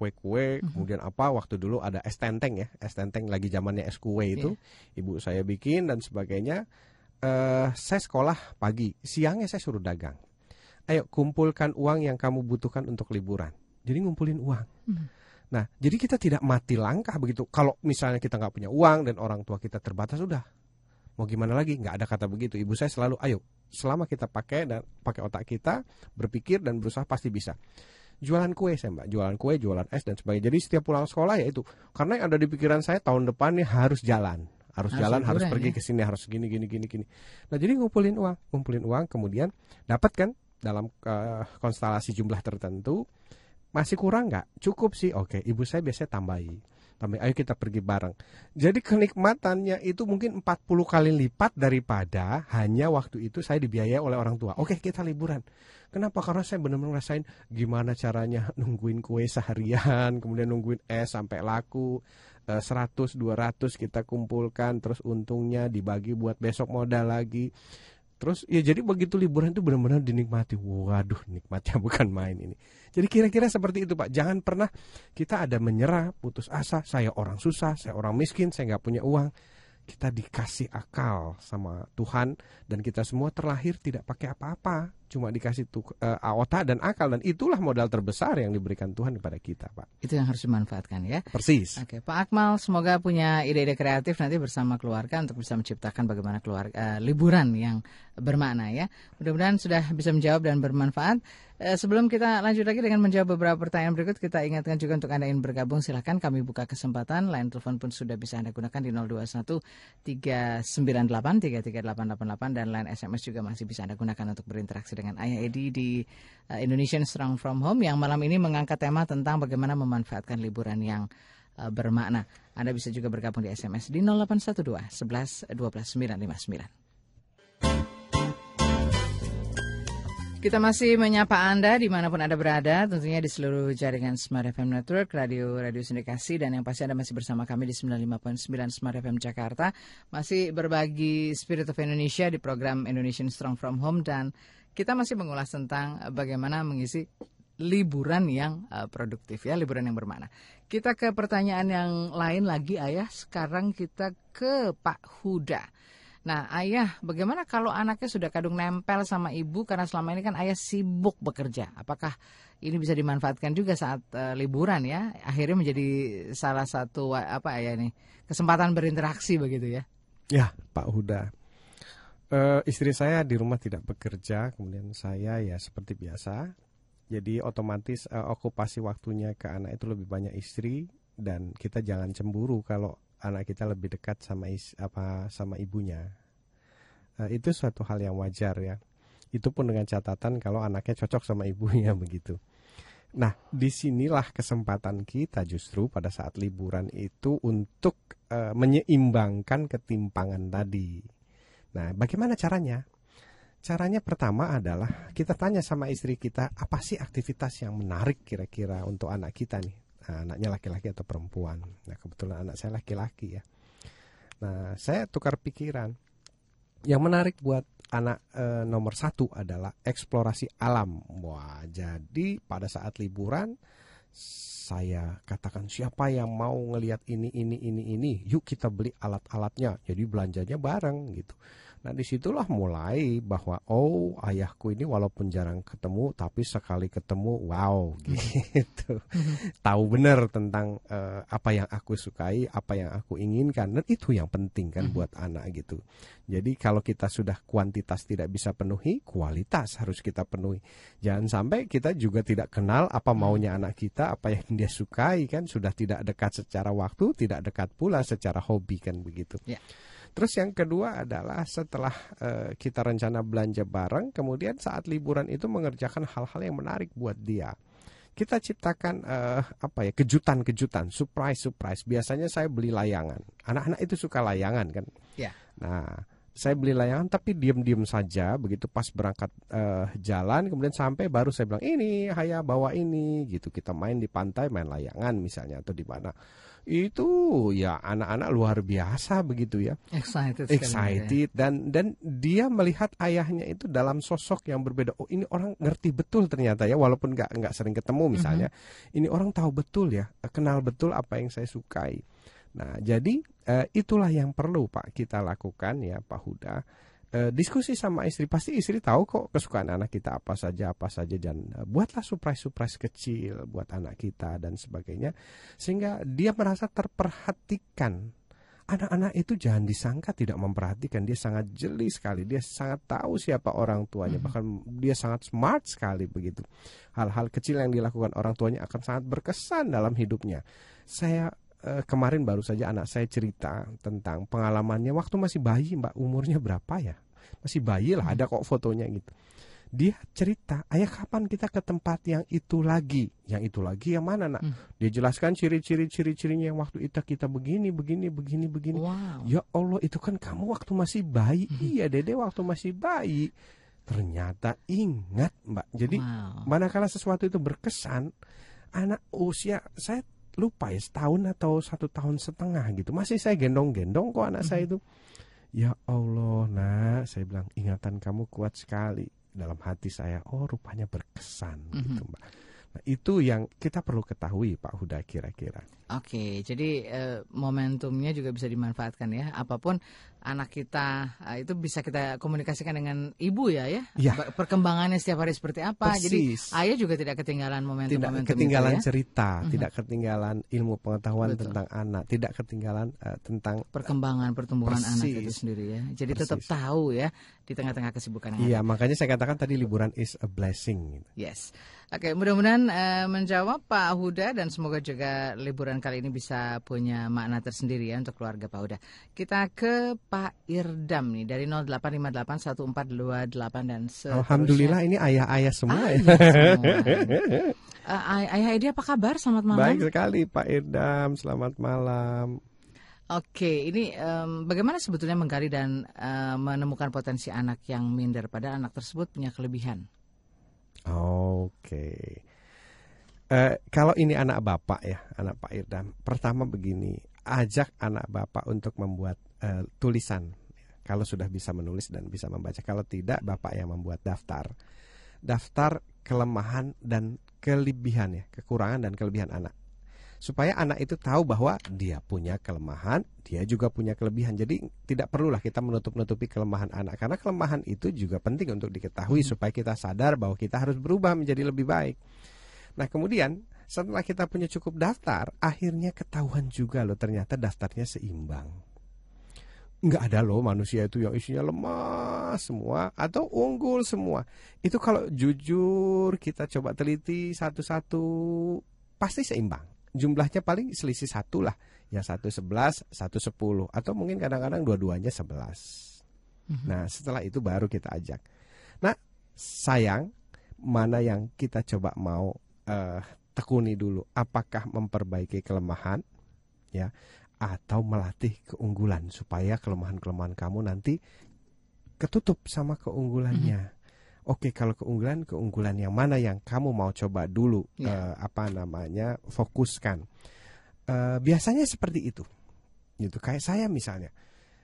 kue-kue, -hmm. kemudian apa waktu dulu ada es tenteng ya, es tenteng lagi zamannya es kue itu, yeah. ibu saya bikin dan sebagainya uh, saya sekolah pagi, siangnya saya suruh dagang. Ayo kumpulkan uang yang kamu butuhkan untuk liburan. Jadi ngumpulin uang. Hmm. Nah, jadi kita tidak mati langkah begitu. Kalau misalnya kita nggak punya uang dan orang tua kita terbatas, sudah mau gimana lagi? Nggak ada kata begitu. Ibu saya selalu, ayo, selama kita pakai dan pakai otak kita, berpikir dan berusaha pasti bisa. Jualan kue saya mbak, jualan kue, jualan es dan sebagainya. Jadi setiap pulang sekolah ya itu, karena yang ada di pikiran saya tahun depan nih harus jalan harus, harus jalan, harus pergi ya? ke sini, harus gini gini gini gini. Nah, jadi ngumpulin uang, ngumpulin uang kemudian dapat kan dalam uh, konstelasi jumlah tertentu masih kurang nggak? Cukup sih. Oke, ibu saya biasanya tambahi. Tambahi, ayo kita pergi bareng. Jadi kenikmatannya itu mungkin 40 kali lipat daripada hanya waktu itu saya dibiayai oleh orang tua. Oke, kita liburan. Kenapa? Karena saya benar-benar ngerasain gimana caranya nungguin kue seharian, kemudian nungguin es sampai laku 100 eh, 200 kita kumpulkan terus untungnya dibagi buat besok modal lagi terus ya jadi begitu liburan itu benar-benar dinikmati. Waduh nikmatnya bukan main ini. Jadi kira-kira seperti itu pak. Jangan pernah kita ada menyerah putus asa saya orang susah saya orang miskin saya nggak punya uang. Kita dikasih akal sama Tuhan dan kita semua terlahir tidak pakai apa-apa cuma dikasih tuh uh, otak dan akal dan itulah modal terbesar yang diberikan Tuhan kepada kita Pak. Itu yang harus dimanfaatkan ya. Persis. Oke Pak Akmal semoga punya ide-ide kreatif nanti bersama keluarga untuk bisa menciptakan bagaimana keluarga uh, liburan yang bermakna ya. Mudah-mudahan sudah bisa menjawab dan bermanfaat. Eh, sebelum kita lanjut lagi dengan menjawab beberapa pertanyaan berikut, kita ingatkan juga untuk Anda yang bergabung, silahkan kami buka kesempatan. Line telepon pun sudah bisa Anda gunakan di 021 398 33888 dan line SMS juga masih bisa Anda gunakan untuk berinteraksi dengan Ayah Edi di uh, Indonesian Strong From Home yang malam ini mengangkat tema tentang bagaimana memanfaatkan liburan yang uh, bermakna. Anda bisa juga bergabung di SMS di 0812 11 12 959. Kita masih menyapa Anda di mana pun Anda berada, tentunya di seluruh jaringan Smart FM Network, radio-radio sindikasi, dan yang pasti Anda masih bersama kami di 95.9 Smart FM Jakarta. Masih berbagi Spirit of Indonesia di program Indonesian Strong From Home, dan kita masih mengulas tentang bagaimana mengisi liburan yang uh, produktif ya, liburan yang bermakna. Kita ke pertanyaan yang lain lagi Ayah, sekarang kita ke Pak Huda. Nah, ayah, bagaimana kalau anaknya sudah kadung nempel sama ibu karena selama ini kan ayah sibuk bekerja? Apakah ini bisa dimanfaatkan juga saat uh, liburan ya? Akhirnya menjadi salah satu apa ya nih kesempatan berinteraksi begitu ya? Ya, Pak Huda. Uh, istri saya di rumah tidak bekerja, kemudian saya ya seperti biasa. Jadi otomatis uh, okupasi waktunya ke anak itu lebih banyak istri dan kita jangan cemburu kalau anak kita lebih dekat sama is, apa sama ibunya. Uh, itu suatu hal yang wajar ya. Itu pun dengan catatan kalau anaknya cocok sama ibunya begitu. Nah, di sinilah kesempatan kita justru pada saat liburan itu untuk uh, menyeimbangkan ketimpangan tadi. Nah, bagaimana caranya? Caranya pertama adalah kita tanya sama istri kita apa sih aktivitas yang menarik kira-kira untuk anak kita nih. Nah, anaknya laki-laki atau perempuan. Nah, kebetulan anak saya laki-laki ya. Nah, saya tukar pikiran. Yang menarik buat anak e, nomor satu adalah eksplorasi alam. Wah, jadi pada saat liburan saya katakan siapa yang mau ngelihat ini ini ini ini, yuk kita beli alat-alatnya. Jadi belanjanya bareng gitu. Nah di situlah mulai bahwa oh ayahku ini walaupun jarang ketemu tapi sekali ketemu wow gitu tahu benar tentang uh, apa yang aku sukai apa yang aku inginkan dan itu yang penting kan buat anak gitu. Jadi kalau kita sudah kuantitas tidak bisa penuhi kualitas harus kita penuhi. Jangan sampai kita juga tidak kenal apa maunya anak kita apa yang dia sukai kan sudah tidak dekat secara waktu tidak dekat pula secara hobi kan begitu. Yeah. Terus yang kedua adalah setelah uh, kita rencana belanja bareng, kemudian saat liburan itu mengerjakan hal-hal yang menarik buat dia. Kita ciptakan uh, apa ya kejutan-kejutan, surprise-surprise. Biasanya saya beli layangan. Anak-anak itu suka layangan kan. Ya. Nah, saya beli layangan tapi diam-diam saja begitu pas berangkat uh, jalan kemudian sampai baru saya bilang ini Haya bawa ini gitu. Kita main di pantai main layangan misalnya atau di mana. Itu ya anak-anak luar biasa begitu ya. Excited excited ya. dan dan dia melihat ayahnya itu dalam sosok yang berbeda. Oh ini orang ngerti betul ternyata ya walaupun nggak nggak sering ketemu misalnya. Mm -hmm. ini orang tahu betul ya kenal betul apa yang saya sukai nah jadi uh, itulah yang perlu pak kita lakukan ya pak Huda. E, diskusi sama istri pasti istri tahu kok kesukaan anak kita apa saja apa saja dan e, buatlah surprise surprise kecil buat anak kita dan sebagainya sehingga dia merasa terperhatikan. Anak-anak itu jangan disangka tidak memperhatikan dia sangat jeli sekali dia sangat tahu siapa orang tuanya bahkan dia sangat smart sekali begitu. Hal-hal kecil yang dilakukan orang tuanya akan sangat berkesan dalam hidupnya. Saya eh, kemarin baru saja anak saya cerita tentang pengalamannya. Waktu masih bayi mbak umurnya berapa ya? Masih bayi lah ada kok fotonya gitu. Dia cerita ayah kapan kita ke tempat yang itu lagi? Yang itu lagi yang mana nak? Hmm. dia jelaskan ciri-ciri ciri-cirinya yang waktu itu kita begini begini begini begini. Wow. ya Allah itu kan kamu waktu masih bayi. Hmm. iya dede waktu masih bayi. Ternyata ingat mbak. Jadi wow. manakala sesuatu itu berkesan anak usia saya lupa ya setahun atau satu tahun setengah gitu masih saya gendong-gendong kok anak hmm. saya itu ya Allah nak saya bilang ingatan kamu kuat sekali dalam hati saya oh rupanya berkesan mm -hmm. gitu mbak Nah, itu yang kita perlu ketahui Pak Huda kira-kira. Oke, jadi uh, momentumnya juga bisa dimanfaatkan ya. Apa pun anak kita uh, itu bisa kita komunikasikan dengan ibu ya ya. ya. Perkembangannya setiap hari seperti apa. Persis. Jadi ayah juga tidak ketinggalan momentum-momentum Tidak ketinggalan itu, ya? cerita, uh mhm. -huh. tidak ketinggalan ilmu pengetahuan Betul. tentang anak, tidak ketinggalan uh, tentang perkembangan pertumbuhan persis. anak itu sendiri ya. Jadi persis. tetap tahu ya di tengah-tengah kesibukan Iya, makanya saya katakan tadi liburan is a blessing. Yes. Oke, mudah-mudahan uh, menjawab Pak Huda dan semoga juga liburan kali ini bisa punya makna tersendiri ya untuk keluarga Pak Huda. Kita ke Pak Irdam nih dari 08581428 dan seterusnya. Alhamdulillah ini ayah-ayah semua ayah ya. Semua. uh, ayah Edi apa kabar? Selamat malam. Baik sekali Pak Irdam, selamat malam. Oke, ini um, bagaimana sebetulnya menggali dan uh, menemukan potensi anak yang minder pada anak tersebut punya kelebihan? Oke. Uh, kalau ini anak bapak ya, anak Pak Irdam. Pertama begini, ajak anak bapak untuk membuat uh, tulisan. Kalau sudah bisa menulis dan bisa membaca. Kalau tidak, bapak yang membuat daftar. Daftar kelemahan dan kelebihan ya, kekurangan dan kelebihan anak. Supaya anak itu tahu bahwa dia punya kelemahan, dia juga punya kelebihan. Jadi tidak perlulah kita menutup-nutupi kelemahan anak karena kelemahan itu juga penting untuk diketahui supaya kita sadar bahwa kita harus berubah menjadi lebih baik. Nah, kemudian setelah kita punya cukup daftar, akhirnya ketahuan juga loh ternyata daftarnya seimbang. Nggak ada loh manusia itu yang isinya lemah semua atau unggul semua. Itu kalau jujur kita coba teliti satu-satu pasti seimbang jumlahnya paling selisih satu lah. Yang satu sebelas satu sepuluh. Atau mungkin kadang-kadang dua-duanya sebelas. Mm-hmm. nah setelah itu baru kita ajak. Nah sayang mana yang kita coba mau uh, tekuni dulu. Apakah memperbaiki kelemahan ya atau melatih keunggulan supaya kelemahan-kelemahan kamu nanti ketutup sama keunggulannya. Mm Oke, kalau keunggulan keunggulan yang mana yang kamu mau coba dulu yeah. uh, apa namanya fokuskan. Uh, biasanya seperti itu. Gitu kayak saya misalnya.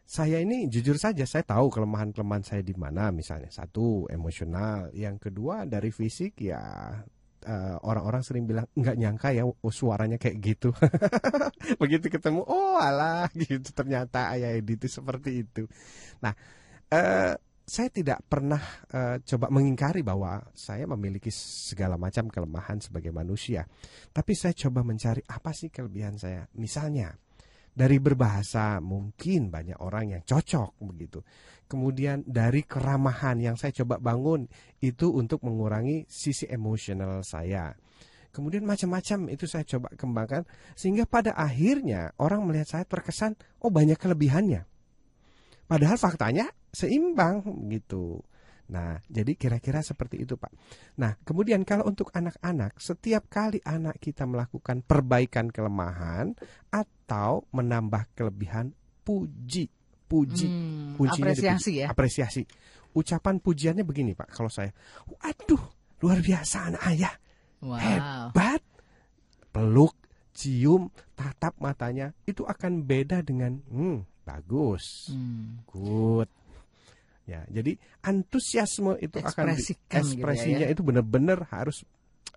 Saya ini jujur saja saya tahu kelemahan-kelemahan saya di mana misalnya. Satu, emosional, yang kedua dari fisik ya orang eh, orang-orang sering bilang nggak nyangka ya oh, suaranya kayak gitu. Begitu ketemu, oh alah gitu ternyata ayah Edi itu seperti itu. Nah, uh, saya tidak pernah uh, coba mengingkari bahwa saya memiliki segala macam kelemahan sebagai manusia. Tapi saya coba mencari apa sih kelebihan saya. Misalnya, dari berbahasa mungkin banyak orang yang cocok begitu. Kemudian dari keramahan yang saya coba bangun itu untuk mengurangi sisi emosional saya. Kemudian macam-macam itu saya coba kembangkan sehingga pada akhirnya orang melihat saya terkesan oh banyak kelebihannya. Padahal faktanya seimbang gitu. Nah, jadi kira-kira seperti itu, Pak. Nah, kemudian kalau untuk anak-anak, setiap kali anak kita melakukan perbaikan kelemahan atau menambah kelebihan, puji, puji, hmm, apresiasi dipuji, ya. Apresiasi. Ucapan pujiannya begini, Pak. Kalau saya, waduh, luar biasa anak ayah, wow. hebat, peluk, cium, tatap matanya, itu akan beda dengan, hmm, bagus, hmm. good Ya, jadi antusiasme itu akan di, ekspresinya gitu ya, ya. itu benar-benar harus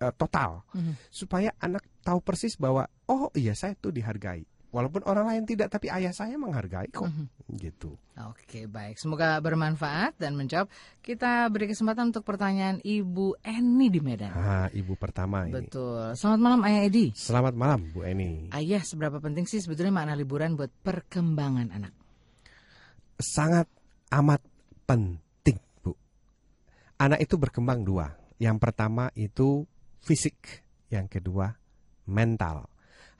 uh, total mm-hmm. supaya anak tahu persis bahwa oh iya saya tuh dihargai. Walaupun orang lain tidak, tapi ayah saya menghargai kok, mm-hmm. gitu. Oke, baik. Semoga bermanfaat dan menjawab. Kita beri kesempatan untuk pertanyaan Ibu Eni di Medan. Ah, ibu pertama ini. Betul. Selamat malam, Ayah Edi. Selamat malam, Bu Eni. Ayah, seberapa penting sih sebetulnya makna liburan buat perkembangan anak? Sangat amat penting, Bu. Anak itu berkembang dua. Yang pertama itu fisik, yang kedua mental.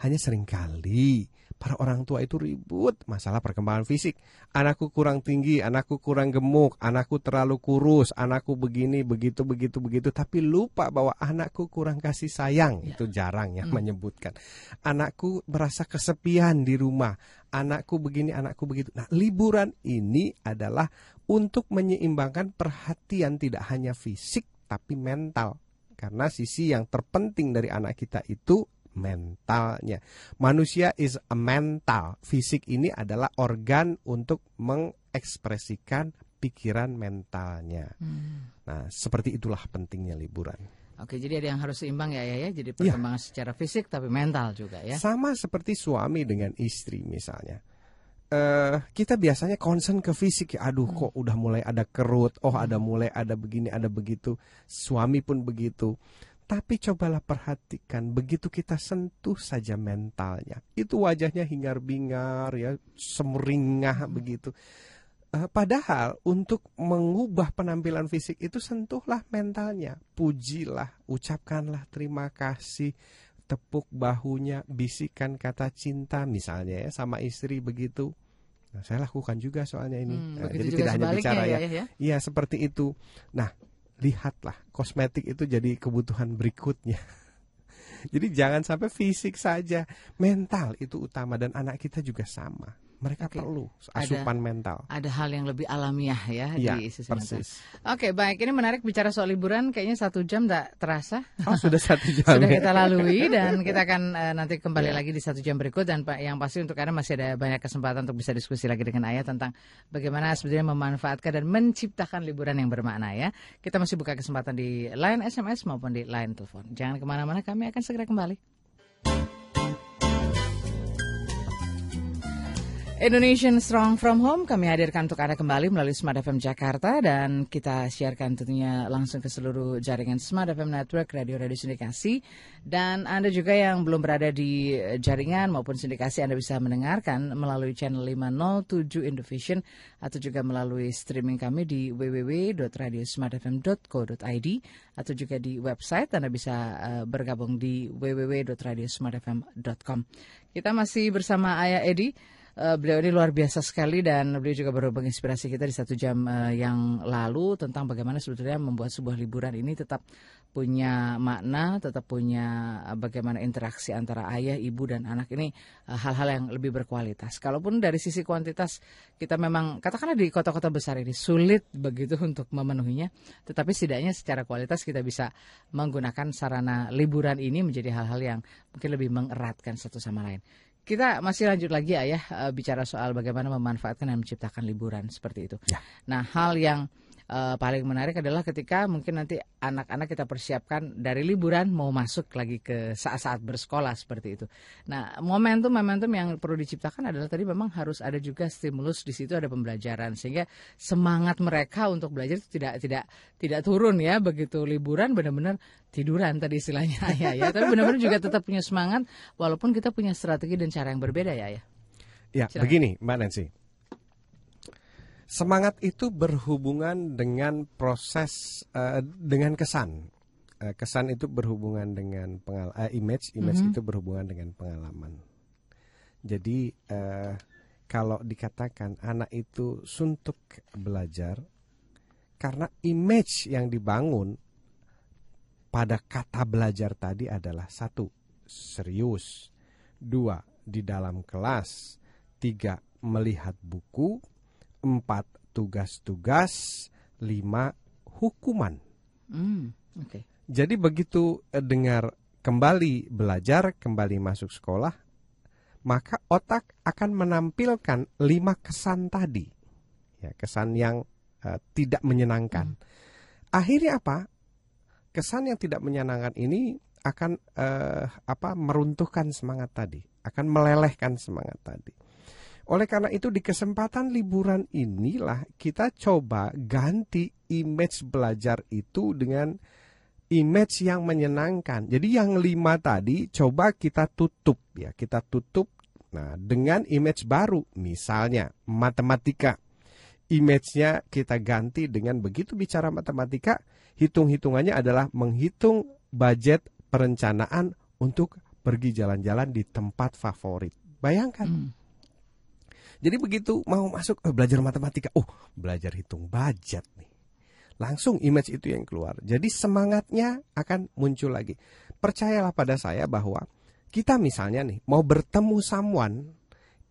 Hanya sering kali para orang tua itu ribut masalah perkembangan fisik. Anakku kurang tinggi, anakku kurang gemuk, anakku terlalu kurus, anakku begini, begitu, begitu, begitu. Tapi lupa bahwa anakku kurang kasih sayang. Ya. Itu jarang yang hmm. menyebutkan. Anakku merasa kesepian di rumah. Anakku begini, anakku begitu. Nah, liburan ini adalah untuk menyeimbangkan perhatian tidak hanya fisik tapi mental. Karena sisi yang terpenting dari anak kita itu mentalnya. Manusia is a mental. Fisik ini adalah organ untuk mengekspresikan pikiran mentalnya. Hmm. Nah, seperti itulah pentingnya liburan. Oke, jadi ada yang harus seimbang ya, ya, ya. Jadi iya. perkembangan ya. secara fisik tapi mental juga ya. Sama seperti suami dengan istri misalnya. Uh, kita biasanya concern ke fisik ya. Aduh, kok udah mulai ada kerut. Oh, ada mulai ada begini, ada begitu. Suami pun begitu. Tapi cobalah perhatikan, begitu kita sentuh saja mentalnya, itu wajahnya hingar-bingar ya, semeringah begitu. Uh, padahal untuk mengubah penampilan fisik itu sentuhlah mentalnya, pujilah, ucapkanlah terima kasih, tepuk bahunya, bisikan kata cinta misalnya ya sama istri begitu. Nah, saya lakukan juga soalnya ini. Hmm, nah, jadi tidak hanya bicara ya. ya. Iya, seperti itu. Nah, lihatlah kosmetik itu jadi kebutuhan berikutnya. jadi jangan sampai fisik saja, mental itu utama dan anak kita juga sama mereka okay. perlu asupan ada, mental. Ada hal yang lebih alamiah ya, ya di sisi persis. Oke, okay, baik. Ini menarik bicara soal liburan. Kayaknya satu jam tak terasa. Oh, sudah satu jam. sudah ya? kita lalui dan kita akan uh, nanti kembali ya. lagi di satu jam berikut dan Pak yang pasti untuk Anda masih ada banyak kesempatan untuk bisa diskusi lagi dengan Ayah tentang bagaimana sebetulnya memanfaatkan dan menciptakan liburan yang bermakna ya. Kita masih buka kesempatan di line SMS maupun di line telepon. Jangan ke mana-mana, kami akan segera kembali. Indonesian Strong From Home kami hadirkan untuk Anda kembali melalui Smart FM Jakarta dan kita siarkan tentunya langsung ke seluruh jaringan Smart FM Network radio-radio sindikasi. Dan Anda juga yang belum berada di jaringan maupun sindikasi Anda bisa mendengarkan melalui channel 507 Indovision atau juga melalui streaming kami di www.radiosmartfm.co.id atau juga di website. Anda bisa uh, bergabung di www.radiosmartfm.com. Kita masih bersama Ayah Edi Uh, beliau ini luar biasa sekali dan beliau juga baru menginspirasi kita di satu jam uh, yang lalu tentang bagaimana sebetulnya membuat sebuah liburan ini tetap punya makna, tetap punya uh, bagaimana interaksi antara ayah, ibu dan anak ini hal-hal uh, yang lebih berkualitas. Kalaupun dari sisi kuantitas kita memang katakanlah di kota-kota besar ini sulit begitu untuk memenuhinya, tetapi setidaknya secara kualitas kita bisa menggunakan sarana liburan ini menjadi hal-hal yang mungkin lebih mengeratkan satu sama lain. Kita masih lanjut lagi ya, ya bicara soal bagaimana memanfaatkan dan menciptakan liburan seperti itu. Ya. Nah, hal yang uh, paling menarik adalah ketika mungkin nanti anak-anak kita persiapkan dari liburan mau masuk lagi ke saat-saat bersekolah seperti itu. Nah, momentum-momentum yang perlu diciptakan adalah tadi memang harus ada juga stimulus di situ ada pembelajaran sehingga semangat mereka untuk belajar itu tidak tidak tidak turun ya begitu liburan benar-benar tiduran tadi istilahnya ya ya tapi benar-benar juga tetap punya semangat walaupun kita punya strategi dan cara yang berbeda ya ya. Ya, Silahkan. begini Mbak Nancy. Semangat itu berhubungan dengan proses uh, dengan kesan. Uh, kesan itu berhubungan dengan pengal uh, image, image mm -hmm. itu berhubungan dengan pengalaman. Jadi uh, kalau dikatakan anak itu suntuk belajar karena image yang dibangun pada kata belajar tadi adalah satu serius, dua di dalam kelas, tiga melihat buku, empat tugas-tugas, lima hukuman. Mm, okay. Jadi begitu eh, dengar kembali belajar, kembali masuk sekolah, maka otak akan menampilkan lima kesan tadi, ya kesan yang uh, tidak menyenangkan. Mm. Akhirnya apa? Kesan yang tidak menyenangkan ini akan uh, apa meruntuhkan semangat tadi, akan melelehkan semangat tadi. Oleh karena itu di kesempatan liburan inilah kita coba ganti image belajar itu dengan image yang menyenangkan. Jadi yang lima tadi coba kita tutup ya, kita tutup nah dengan image baru misalnya matematika. Image-nya kita ganti dengan begitu bicara matematika, hitung-hitungannya adalah menghitung budget perencanaan untuk pergi jalan-jalan di tempat favorit. Bayangkan. Hmm jadi begitu mau masuk eh, belajar matematika, oh belajar hitung budget nih. Langsung image itu yang keluar. Jadi semangatnya akan muncul lagi. Percayalah pada saya bahwa kita misalnya nih mau bertemu someone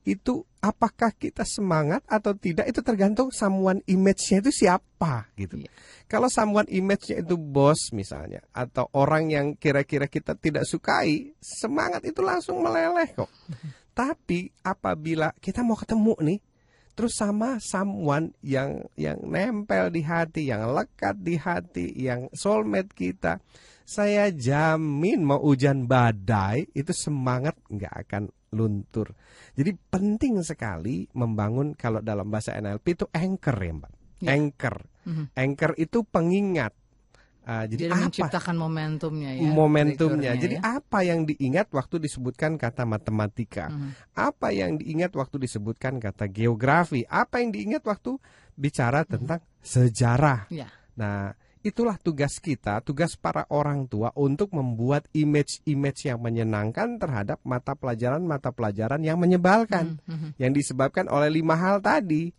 itu apakah kita semangat atau tidak itu tergantung someone image-nya itu siapa gitu. Yeah. Kalau someone image-nya itu bos misalnya atau orang yang kira-kira kita tidak sukai, semangat itu langsung meleleh kok. Tapi apabila kita mau ketemu nih, terus sama someone yang yang nempel di hati, yang lekat di hati, yang soulmate kita, saya jamin mau hujan badai itu semangat nggak akan luntur. Jadi penting sekali membangun kalau dalam bahasa NLP itu anchor ya mbak. Ya. Anchor, mm -hmm. anchor itu pengingat. Uh, jadi, jadi apa? menciptakan momentumnya ya. Momentumnya. Jadi ya? apa yang diingat waktu disebutkan kata matematika? Hmm. Apa yang diingat waktu disebutkan kata geografi? Apa yang diingat waktu bicara hmm. tentang sejarah? Ya. Nah, itulah tugas kita, tugas para orang tua untuk membuat image-image yang menyenangkan terhadap mata pelajaran-mata pelajaran yang menyebalkan, hmm. Hmm. yang disebabkan oleh lima hal tadi.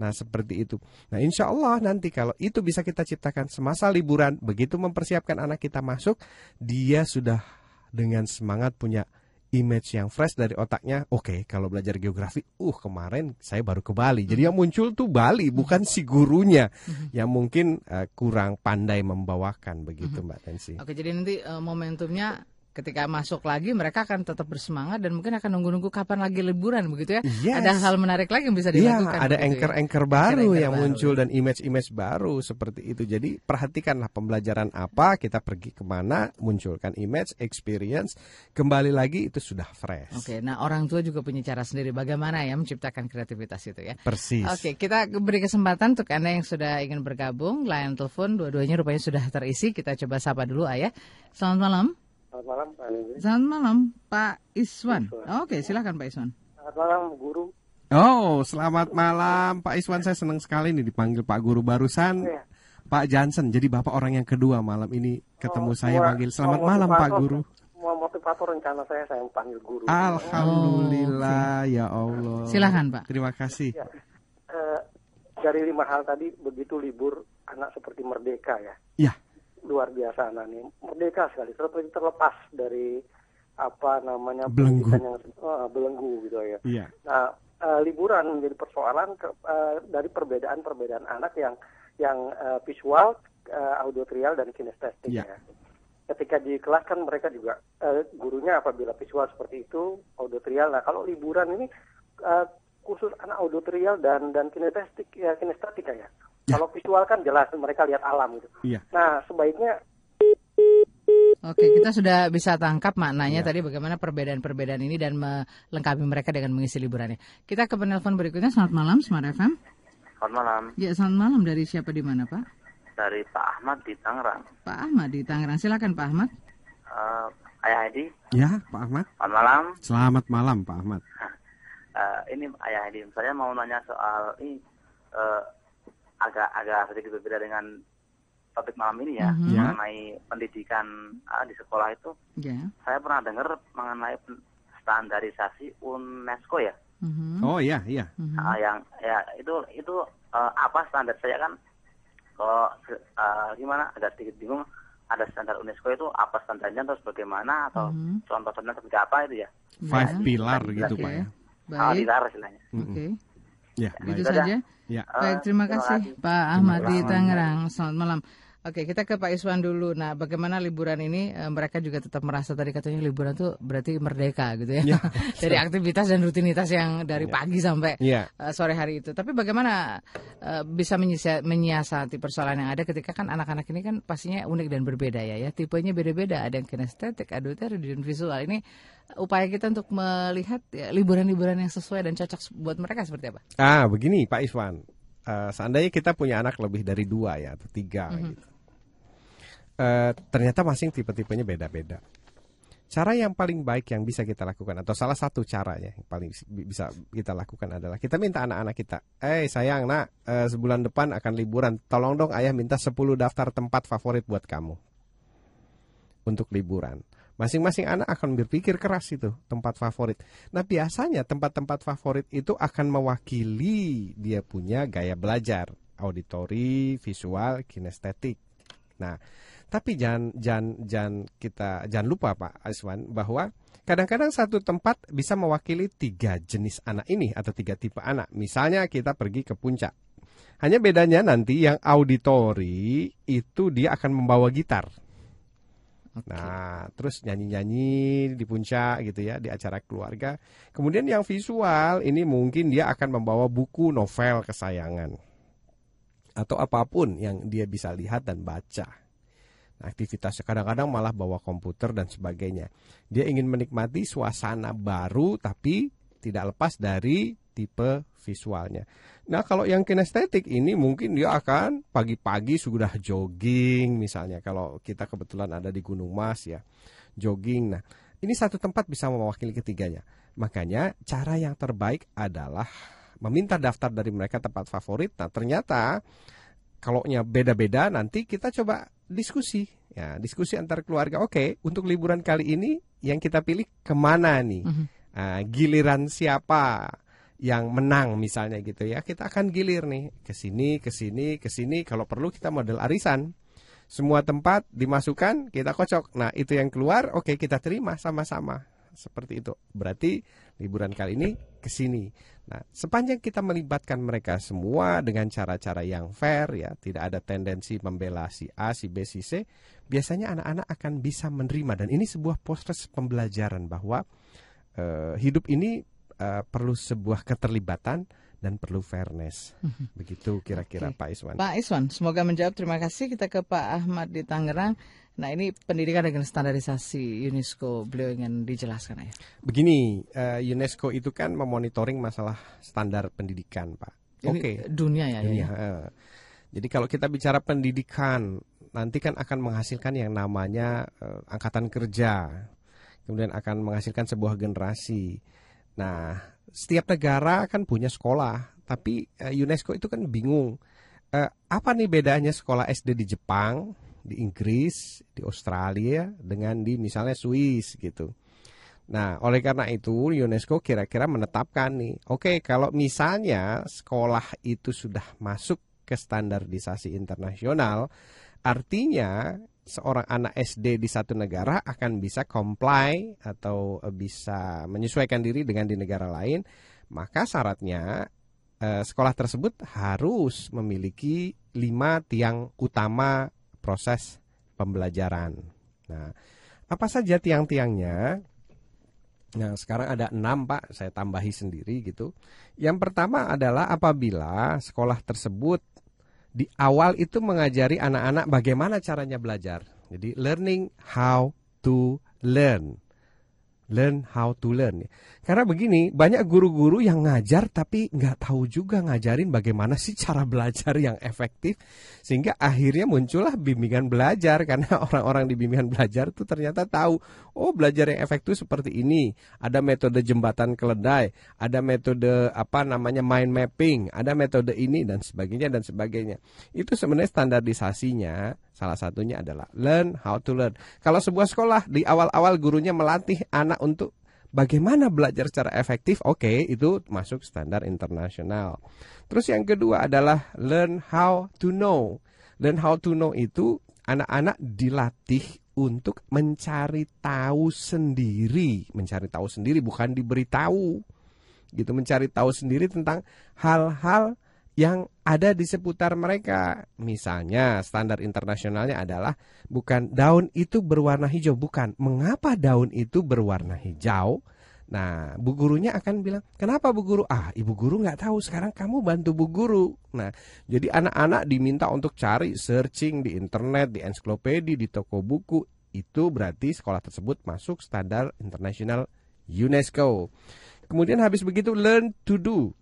Nah seperti itu. Nah insya Allah nanti kalau itu bisa kita ciptakan semasa liburan, begitu mempersiapkan anak kita masuk, dia sudah dengan semangat punya image yang fresh dari otaknya. Oke, okay, kalau belajar geografi, uh kemarin saya baru ke Bali. Jadi yang muncul tuh Bali, bukan si gurunya yang mungkin uh, kurang pandai membawakan begitu Mbak Tensi. Oke, jadi nanti uh, momentumnya ketika masuk lagi mereka akan tetap bersemangat dan mungkin akan nunggu-nunggu kapan lagi liburan begitu ya. Yes. Ada hal menarik lagi yang bisa Iya, dilakukan. ada begitu ya. anchor-anchor baru Anchor-anchor yang baru. muncul dan image-image baru seperti itu. Jadi perhatikanlah pembelajaran apa, kita pergi ke mana, munculkan image, experience, kembali lagi itu sudah fresh. Oke, nah orang tua juga punya cara sendiri bagaimana ya menciptakan kreativitas itu ya. Persis. Oke, kita beri kesempatan untuk Anda yang sudah ingin bergabung. Layan telepon dua-duanya rupanya sudah terisi. Kita coba sapa dulu Ayah. Selamat malam. Selamat malam Pak Nindri. Selamat malam Pak Iswan. Iswan. Oke, silakan Pak Iswan. Selamat malam Guru. Oh, selamat malam Pak Iswan. Saya senang sekali nih dipanggil Pak Guru barusan. Iya. Pak Johnson. Jadi Bapak orang yang kedua malam ini ketemu Oh, saya semua- panggil. Selamat semua malam Pak Guru. Semua motivator rencana saya saya panggil Guru. Alhamdulillah ya Allah. Silakan Pak. Terima kasih. Ya. Eh, dari lima hal tadi begitu libur anak seperti merdeka ya. Ya. Luar biasa anak ini. Merdeka sekali. Seperti terlepas dari apa namanya Belenggu. yang eh, belenggu gitu ya. Iya. Nah, eh, liburan menjadi persoalan ke- eh, dari perbedaan-perbedaan anak yang yang eh, visual, eh, auditorial dan kinestetik Iya. ya. Ketika di kelas kan mereka juga eh, gurunya apabila visual seperti itu, auditorial. Nah, kalau liburan ini eh, khusus anak auditorial dan dan kinestetik ya kinestetika ya. Ya. Kalau visual kan jelas mereka lihat alam gitu. Iya. Nah, sebaiknya Oke, kita sudah bisa tangkap maknanya Ya. tadi bagaimana perbedaan-perbedaan ini dan melengkapi mereka dengan mengisi liburannya. Kita ke penelpon berikutnya. Selamat malam, Smart FM. Selamat malam, Ya, selamat malam. Dari siapa di mana, Pak? dari Pak Ahmad di Tangerang. Pak Ahmad di Tangerang. Silakan Pak Ahmad. Eh, Ayah Edi, Ya, Pak Ahmad. selamat malam. Selamat malam Pak Ahmad. Eh, ini Ayah Edi, saya mau nanya soal ini eh, agak agak sedikit berbeda dengan topik malam ini ya, Mhm. Ya. mengenai pendidikan eh, di sekolah itu. Ya. Saya pernah dengar mengenai standarisasi UNESCO ya, Mhm. Oh iya, iya. Mhm. Ah, yang ya itu itu eh, apa standar saya kan kalau eh, gimana agak sedikit bingung ada standar UNESCO itu apa standarnya terus bagaimana atau Mhm. contoh-contohnya seperti apa itu ya Five Ya. pilar gitu. Pak ya. ah, Baik. dilar istilahnya Oke. Ya, Itu baik. saja. Ya. Baik, terima kasih Pak Ahmad di. Tangerang. Selamat malam. Oke, kita ke Pak Iswan dulu. Nah, bagaimana liburan ini eh, mereka juga tetap merasa tadi katanya liburan tuh berarti merdeka gitu ya. Ya. Dari aktivitas dan rutinitas yang dari Ya. pagi sampai Iya. eh, sore hari itu. Tapi bagaimana eh, bisa menyiasati persoalan yang ada ketika kan anak-anak ini kan pastinya unik dan berbeda ya. Ya, tipenya beda-beda. Ada yang kinestetik, auditory, dan visual. Ini eh, upaya kita untuk melihat ya, liburan-liburan yang sesuai dan cocok buat mereka seperti apa? Ah, begini Pak Iswan. Eh, seandainya kita punya anak lebih dari dua ya atau tiga Mhm. gitu. Eh, ternyata masing tipe-tipenya beda-beda. Cara yang paling baik yang bisa kita lakukan atau salah satu caranya yang paling bi- bisa kita lakukan adalah kita minta anak-anak kita, eh sayang nak, eh, sebulan depan akan liburan, tolong dong ayah minta 10 daftar tempat favorit buat kamu untuk liburan. Masing-masing anak akan berpikir keras itu tempat favorit. Nah biasanya tempat-tempat favorit itu akan mewakili dia punya gaya belajar, auditori, visual, kinestetik. Nah, tapi jangan jangan jangan kita jangan lupa Pak Aswan bahwa kadang-kadang satu tempat bisa mewakili tiga jenis anak ini atau tiga tipe anak. Misalnya kita pergi ke puncak. Hanya bedanya nanti yang auditori itu dia akan membawa gitar. Oke. Nah, terus nyanyi-nyanyi di puncak gitu ya, di acara keluarga. Kemudian yang visual ini mungkin dia akan membawa buku novel kesayangan. Atau apa pun yang dia bisa lihat dan baca. Aktivitasnya kadang-kadang malah bawa komputer dan sebagainya. Dia ingin menikmati suasana baru tapi tidak lepas dari tipe visualnya. Nah, kalau yang kinestetik ini mungkin dia akan pagi-pagi sudah jogging misalnya kalau kita kebetulan ada di Gunung Mas ya. Jogging. Nah, ini satu tempat bisa mewakili ketiganya. Makanya cara yang terbaik adalah meminta daftar dari mereka tempat favorit. Nah, ternyata kalau beda-beda nanti kita coba diskusi. Ya diskusi antar keluarga. Oke untuk liburan kali ini yang kita pilih ke mana nih? Mhm. Ah, giliran siapa yang menang misalnya gitu ya. Kita akan gilir nih. Ke sini ke sini ke sini. Kalau perlu kita model arisan. Semua tempat dimasukkan kita kocok. Nah itu yang keluar oke kita terima sama-sama seperti itu. Berarti liburan kali ini ke sini. Nah, sepanjang kita melibatkan mereka semua dengan cara-cara yang fair ya, tidak ada tendensi membela si A, si B, si C, biasanya anak-anak akan bisa menerima dan ini sebuah proses pembelajaran bahwa uh, hidup ini uh, perlu sebuah keterlibatan dan perlu fairness. Begitu kira-kira Oke. Pak Iswan. Pak Iswan, semoga menjawab. Terima kasih. Kita ke Pak Ahmad di Tangerang. Nah ini pendidikan dengan standarisasi UNESCO. Beliau ingin dijelaskan ya. Begini, eh, UNESCO itu kan memonitoring masalah standar pendidikan, Pak. Oke. dunia ya. Dunia, ya. eh. Jadi kalau kita bicara pendidikan, nanti kan akan menghasilkan yang namanya eh, angkatan kerja, kemudian akan menghasilkan sebuah generasi. Nah, setiap negara kan punya sekolah, tapi eh, UNESCO itu kan bingung. Eh, apa nih bedanya sekolah SD di Jepang, di Inggris, di Australia dengan di misalnya Swiss gitu. Nah, oleh karena itu UNESCO kira-kira menetapkan nih, oke kalau misalnya sekolah itu sudah masuk ke standarisasi internasional, artinya seorang anak SD di satu negara akan bisa comply atau eh, bisa menyesuaikan diri dengan di negara lain, maka syaratnya eh, sekolah tersebut harus memiliki lima tiang utama proses pembelajaran. Nah, apa saja tiang-tiangnya? Nah, sekarang ada enam Pak, saya tambahi sendiri gitu. Yang pertama adalah apabila sekolah tersebut di awal itu mengajari anak-anak bagaimana caranya belajar. Jadi learning how to learn. Learn how to learn. Karena begini, banyak guru-guru yang ngajar tapi nggak tahu juga ngajarin bagaimana sih cara belajar yang efektif. Sehingga akhirnya muncullah bimbingan belajar karena orang-orang di bimbingan belajar itu ternyata tahu, oh belajar yang efektif seperti ini. Ada metode jembatan keledai, ada metode apa namanya mind mapping, ada metode ini dan sebagainya dan sebagainya. Itu sebenarnya standarisasinya salah satunya adalah learn how to learn. Kalau sebuah sekolah di awal-awal gurunya melatih anak untuk bagaimana belajar secara efektif, oke itu masuk standar internasional. Terus yang kedua adalah learn how to know. Learn how to know itu anak-anak dilatih untuk mencari tahu sendiri, mencari tahu sendiri bukan diberitahu. Gitu mencari tahu sendiri tentang hal-hal yang ada di seputar mereka. Misalnya standar internasionalnya adalah bukan daun itu berwarna hijau, bukan. Mengapa daun itu berwarna hijau? Nah, bu gurunya akan bilang, kenapa bu guru? Ah, ibu guru nggak tahu. Sekarang kamu bantu bu guru. Nah, jadi anak-anak diminta untuk cari searching di internet, di ensiklopedia, di toko buku. Itu berarti sekolah tersebut masuk standar internasional UNESCO. Kemudian habis begitu learn to do.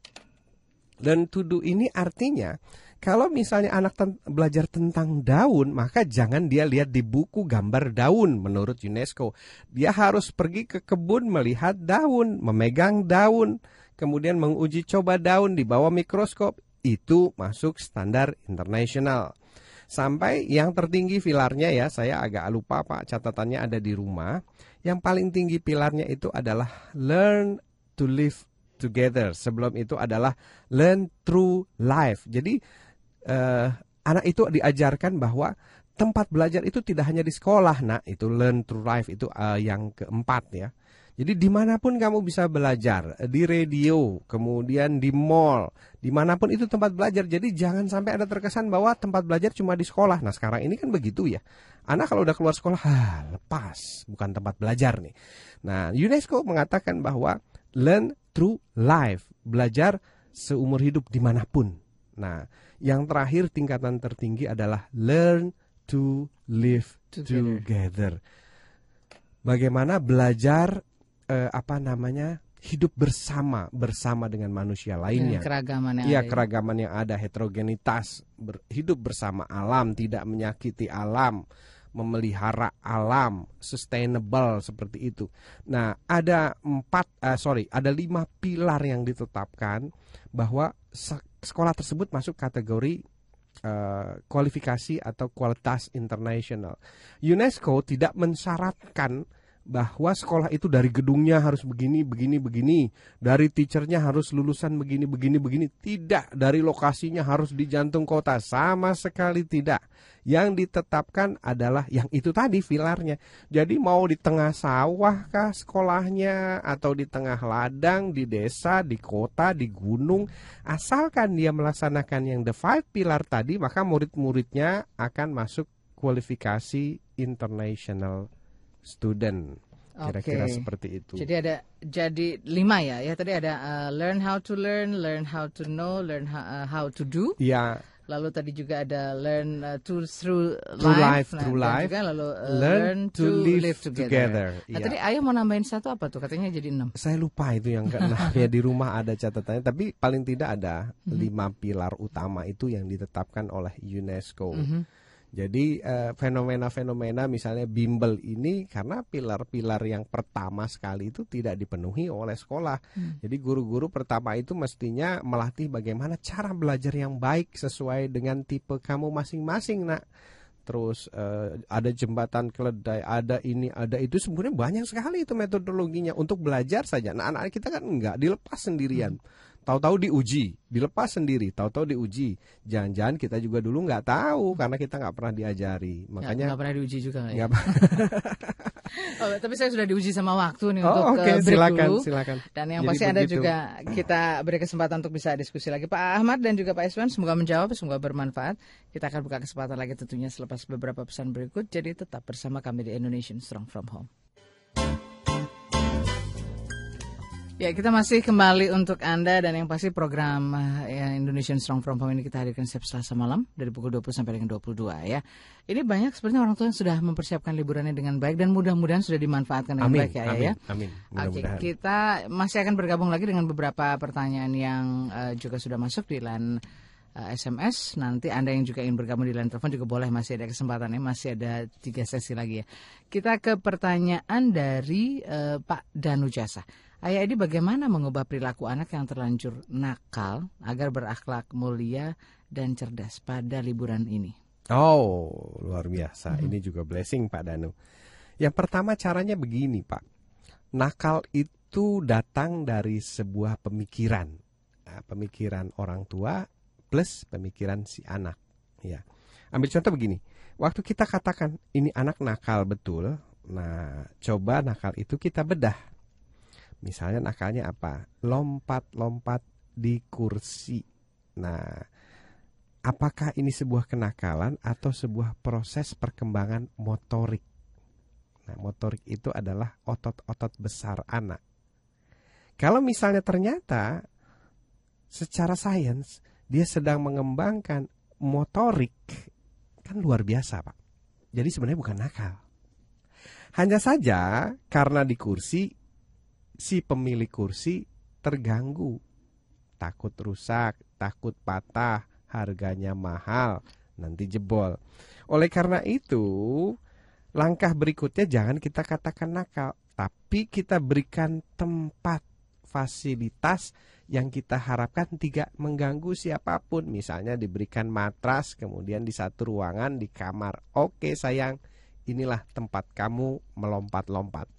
Learn to ini artinya kalau misalnya anak ten- belajar tentang daun, maka jangan dia lihat di buku gambar daun menurut UNESCO. Dia harus pergi ke kebun melihat daun, memegang daun, kemudian menguji coba daun di bawah mikroskop. Itu masuk standar internasional. Sampai yang tertinggi pilarnya ya, saya agak lupa Pak, catatannya ada di rumah. Yang paling tinggi pilarnya itu adalah learn to live together. Sebelum itu adalah learn through life. Jadi eh, anak itu diajarkan bahwa tempat belajar itu tidak hanya di sekolah, nah itu learn through life itu eh, yang keempat ya. Jadi di mana pun kamu bisa belajar, di radio, kemudian di mall, di mana pun itu tempat belajar. Jadi jangan sampai ada terkesan bahwa tempat belajar cuma di sekolah. Nah sekarang ini kan begitu ya. Anak kalau udah keluar sekolah, ah, lepas, bukan tempat belajar nih. Nah UNESCO mengatakan bahwa learn through life, belajar seumur hidup di mana pun. Nah yang terakhir tingkatan tertinggi adalah learn to live Together. together. Bagaimana belajar eh, apa namanya hidup bersama bersama dengan manusia lainnya. Keragaman yang Iya ada. keragaman yang ada heterogenitas ber- hidup bersama alam tidak menyakiti alam memelihara alam sustainable seperti itu. Nah ada empat eh, sorry ada lima pilar yang ditetapkan bahwa se- sekolah tersebut masuk kategori eh, kualifikasi atau kualitas internasional. UNESCO tidak mensyaratkan bahwa sekolah itu dari gedungnya harus begini, begini, begini, dari teachernya harus lulusan begini, begini, begini. Tidak, dari lokasinya harus di jantung kota, sama sekali tidak. Yang ditetapkan adalah yang itu tadi filarnya. Jadi mau di tengah sawah kah sekolahnya, atau di tengah ladang, di desa, di kota, di gunung, asalkan dia melaksanakan yang the five pilar tadi, maka murid-muridnya akan masuk kualifikasi international student. Kira-kira Oke. seperti itu. Jadi ada jadi lima ya. Ya tadi ada uh, learn how to learn, learn how to know, learn how, uh, how to do. ya, Lalu tadi juga ada learn uh, to through, Through life, Nah, through life. juga lalu uh, Learn to live together. together. Nah, Iya. tadi ayah mau nambahin satu apa tuh? Katanya jadi enam. saya lupa itu yang keenam ya di rumah ada catatannya, tapi paling tidak ada Mhm. lima pilar utama itu yang ditetapkan oleh UNESCO. Mhm. Jadi eh, fenomena-fenomena misalnya bimbel ini karena pilar-pilar yang pertama sekali itu tidak dipenuhi oleh sekolah. Hmm. Jadi guru-guru pertama itu mestinya melatih bagaimana cara belajar yang baik sesuai dengan tipe kamu masing-masing, nak. Terus eh, ada jembatan keledai, ada ini, ada itu sebenarnya banyak sekali itu metodologinya untuk belajar saja. Nah, anak-anak kita kan enggak dilepas sendirian. Tahu-tahu diuji, dilepas sendiri, tahu-tahu diuji. Jangan-jangan kita juga dulu nggak tahu karena kita nggak pernah diajari. Makanya nggak pernah diuji juga ya. nggak Oh, tapi saya sudah diuji sama waktu nih Oh, untuk oke, uh, break silakan, dulu. silakan. Dan yang Jadi pasti ada begitu. juga kita beri kesempatan untuk bisa diskusi lagi. Pak Ahmad dan juga Pak Iswan semoga menjawab, semoga bermanfaat. Kita akan buka kesempatan lagi tentunya selepas beberapa pesan berikut. Jadi tetap bersama kami di Indonesian Strong From Home. Ya, kita masih kembali untuk Anda dan yang pasti program eh, ya, Indonesian Strong From Home ini kita hadirkan setiap Selasa malam dari pukul 20 sampai dengan 22 ya. Ini banyak sebenarnya orang tua yang sudah mempersiapkan liburannya dengan baik dan mudah-mudahan sudah dimanfaatkan dengan Amin, baik ya, amin, ya. amin. Oke, kita masih akan bergabung lagi dengan beberapa pertanyaan yang eh, juga sudah masuk di line eh, SMS. Nanti Anda yang juga ingin bergabung di line telepon juga boleh masih ada kesempatan ya, masih ada tiga sesi lagi ya. Kita ke pertanyaan dari eh, Pak Danu Jasa. Ayah Edi bagaimana mengubah perilaku anak yang terlanjur nakal agar berakhlak mulia dan cerdas pada liburan ini? Oh, luar biasa. Mhm. Ini juga blessing Pak Danu. Yang pertama caranya begini, Pak. Nakal itu datang dari sebuah pemikiran. Nah, pemikiran orang tua plus pemikiran si anak, ya. Ambil contoh begini. Waktu kita katakan ini anak nakal betul, nah coba nakal itu kita bedah. Misalnya nakalnya apa? Lompat-lompat di kursi. Nah, apakah ini sebuah kenakalan atau sebuah proses perkembangan motorik? Nah, motorik itu adalah otot-otot besar anak. Kalau misalnya ternyata secara sains dia sedang mengembangkan motorik, kan luar biasa, Pak. Jadi sebenarnya bukan nakal. Hanya saja karena di kursi si pemilik kursi terganggu, takut rusak, takut patah, harganya mahal, nanti jebol. Oleh karena itu, langkah berikutnya jangan kita katakan nakal, tapi kita berikan tempat fasilitas yang kita harapkan tidak mengganggu siapa pun. Misalnya diberikan matras, kemudian di satu ruangan di kamar. Oke sayang, inilah tempat kamu melompat-lompat.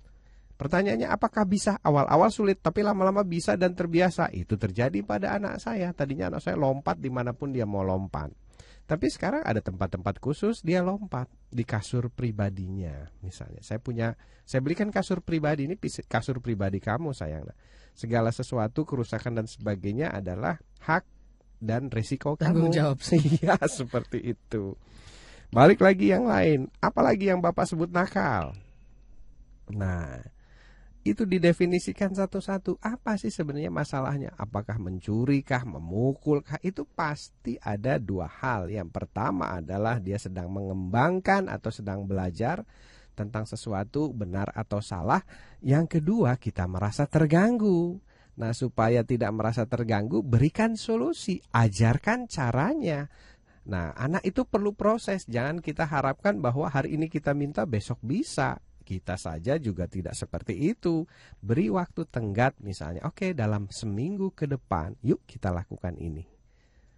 Pertanyaannya apakah bisa? Awal-awal sulit, tapi lama-lama bisa dan terbiasa. Itu terjadi pada anak saya. Tadinya anak saya lompat di mana pun dia mau lompat. Tapi sekarang ada tempat-tempat khusus dia lompat di kasur pribadinya. Misalnya, saya punya, saya belikan kasur pribadi ini kasur pribadi kamu sayang. Nah, segala sesuatu kerusakan dan sebagainya adalah hak dan resiko Tanggung kamu. jawab. Iya, seperti itu. Balik lagi yang lain, apalagi yang Bapak sebut nakal. Nah, itu didefinisikan satu-satu. Apa sih sebenarnya masalahnya? Apakah mencuri kah, memukul kah? Itu pasti ada dua hal. Yang pertama adalah dia sedang mengembangkan atau sedang belajar tentang sesuatu benar atau salah. Yang kedua, kita merasa terganggu. Nah, supaya tidak merasa terganggu, berikan solusi, ajarkan caranya. Nah, anak itu perlu proses. Jangan kita harapkan bahwa hari ini kita minta besok bisa. Kita saja juga tidak seperti itu. Beri waktu tenggat misalnya. Oke, dalam seminggu ke depan, yuk kita lakukan ini.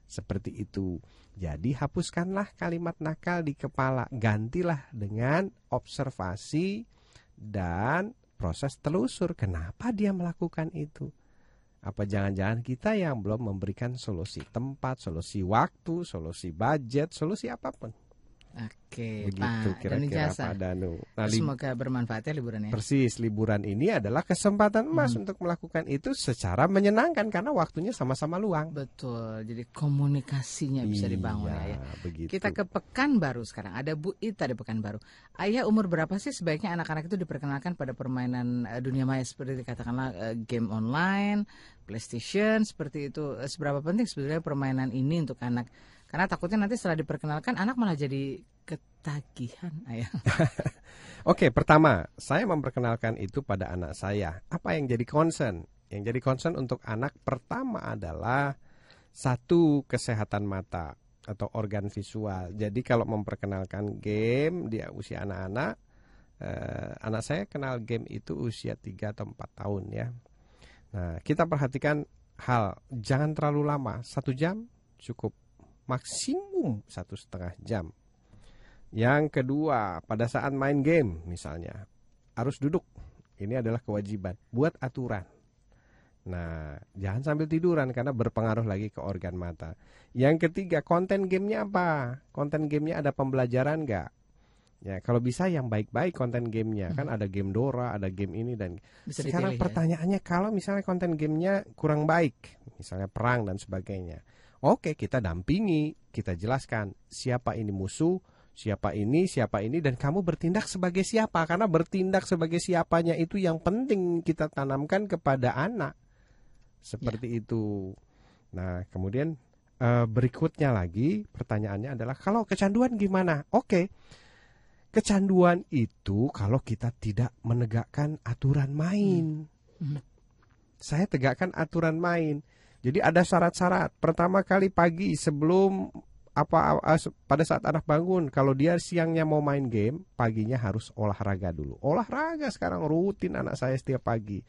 Seperti itu. Jadi hapuskanlah kalimat nakal di kepala. Gantilah dengan observasi dan proses telusur kenapa dia melakukan itu. Apa jangan-jangan kita yang belum memberikan solusi tempat, solusi waktu, solusi budget, solusi apa pun. Oke, Begitu kira-kira. Pak Danu. Nah, Semoga bermanfaat ya liburannya. persis liburan ini adalah kesempatan emas Hmm. untuk melakukan itu secara menyenangkan karena waktunya sama-sama luang. Betul. Jadi komunikasinya bisa dibangun ya. ya. begitu. Kita ke Pekanbaru sekarang. Ada Bu Ita di Pekanbaru. Ayah umur berapa sih sebaiknya anak-anak itu diperkenalkan pada permainan eh, dunia maya seperti katakanlah eh, game online, PlayStation seperti itu. Eh, Seberapa penting sebetulnya permainan ini untuk anak? Karena takutnya nanti setelah diperkenalkan anak malah jadi ketagihan, ayah. Oke, pertama, saya memperkenalkan itu pada anak saya. Apa yang jadi concern? Yang jadi concern untuk anak pertama adalah satu kesehatan mata atau organ visual. Jadi kalau memperkenalkan game di usia anak-anak, eh, anak saya kenal game itu usia 3 atau 4 tahun ya. Nah, kita perhatikan hal jangan terlalu lama, satu jam cukup, maksimum satu setengah jam. Yang kedua, pada saat main game misalnya, harus duduk. Ini adalah kewajiban. Buat aturan. Nah, jangan sambil tiduran karena berpengaruh lagi ke organ mata. Yang ketiga, konten gamenya apa? Konten gamenya ada pembelajaran nggak? Ya, kalau bisa yang baik-baik konten gamenya. Kan ada game Dora, ada game ini dan Bisa sekarang dipilih ya. pertanyaannya kalau misalnya konten gamenya kurang baik, misalnya perang dan sebagainya. Oke, kita dampingi, kita jelaskan siapa ini musuh, siapa ini, siapa ini dan kamu bertindak sebagai siapa karena bertindak sebagai siapanya itu yang penting kita tanamkan kepada anak. Seperti itu. Nah, kemudian eh, berikutnya lagi pertanyaannya adalah kalau kecanduan gimana? Oke. Kecanduan itu kalau kita tidak menegakkan aturan main. Hmm. Saya tegakkan aturan main. Jadi ada syarat-syarat. Pertama kali pagi sebelum apa a- pada saat anak bangun kalau dia siangnya mau main game paginya harus olahraga dulu. Olahraga sekarang rutin anak saya setiap pagi.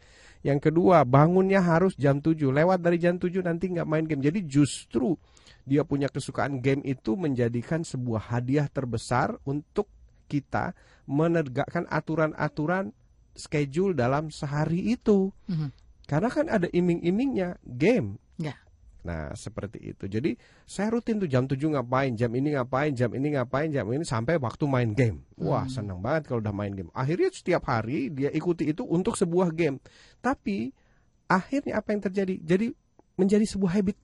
Yang kedua bangunnya harus jam 7 lewat dari jam 7 nanti nggak main game. Jadi justru dia punya kesukaan game itu menjadikan sebuah hadiah terbesar untuk kita menegakkan aturan-aturan schedule dalam sehari itu. Mhm. karena kan ada iming-imingnya game Ya. Nah, seperti itu. Jadi, saya rutin tuh jam 7 ngapain, jam ini ngapain, jam ini ngapain, jam ini sampai waktu main game. Wah, Hmm. senang banget kalau udah main game. Akhirnya setiap hari dia ikuti itu untuk sebuah game. Tapi akhirnya apa yang terjadi? Jadi menjadi sebuah habit,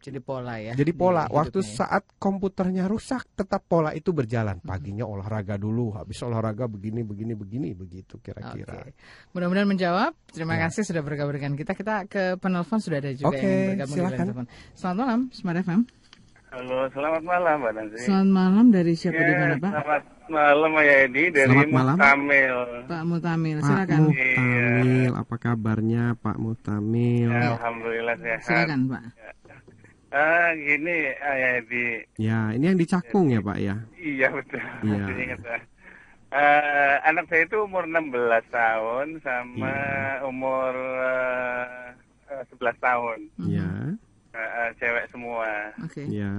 Jadi pola ya. jadi di pola. Waktu hidupnya ya. saat komputernya rusak, tetap pola itu berjalan. Paginya olahraga dulu, habis olahraga begini, begini, begini, begitu kira-kira. Oke. Mudah-mudahan menjawab. Terima Ya. kasih sudah bergabung dengan kita. Kita ke penelpon sudah ada juga Oke, yang bergabung di silakan. line telepon. Selamat malam, Smart FM. Halo, selamat malam Mbak Nancy. Selamat malam dari siapa di Ya, mana Pak? Selamat malam Pak Edi dari Selamat malam. Mutamil. Pak Mutamil, Pak silakan. Mutamil, apa kabarnya Pak Mutamil? Ya, Alhamdulillah sehat. Silakan Pak. Ah, gini Ayah Edi. Ya, ini yang dicakung ya Pak ya? Iya betul. Iya. Masih ingat. Eh, anak saya itu umur 16 tahun sama Iya. umur eh, 11 tahun. Mhm. Ya, Eh, eh, cewek semua. Oke. ya.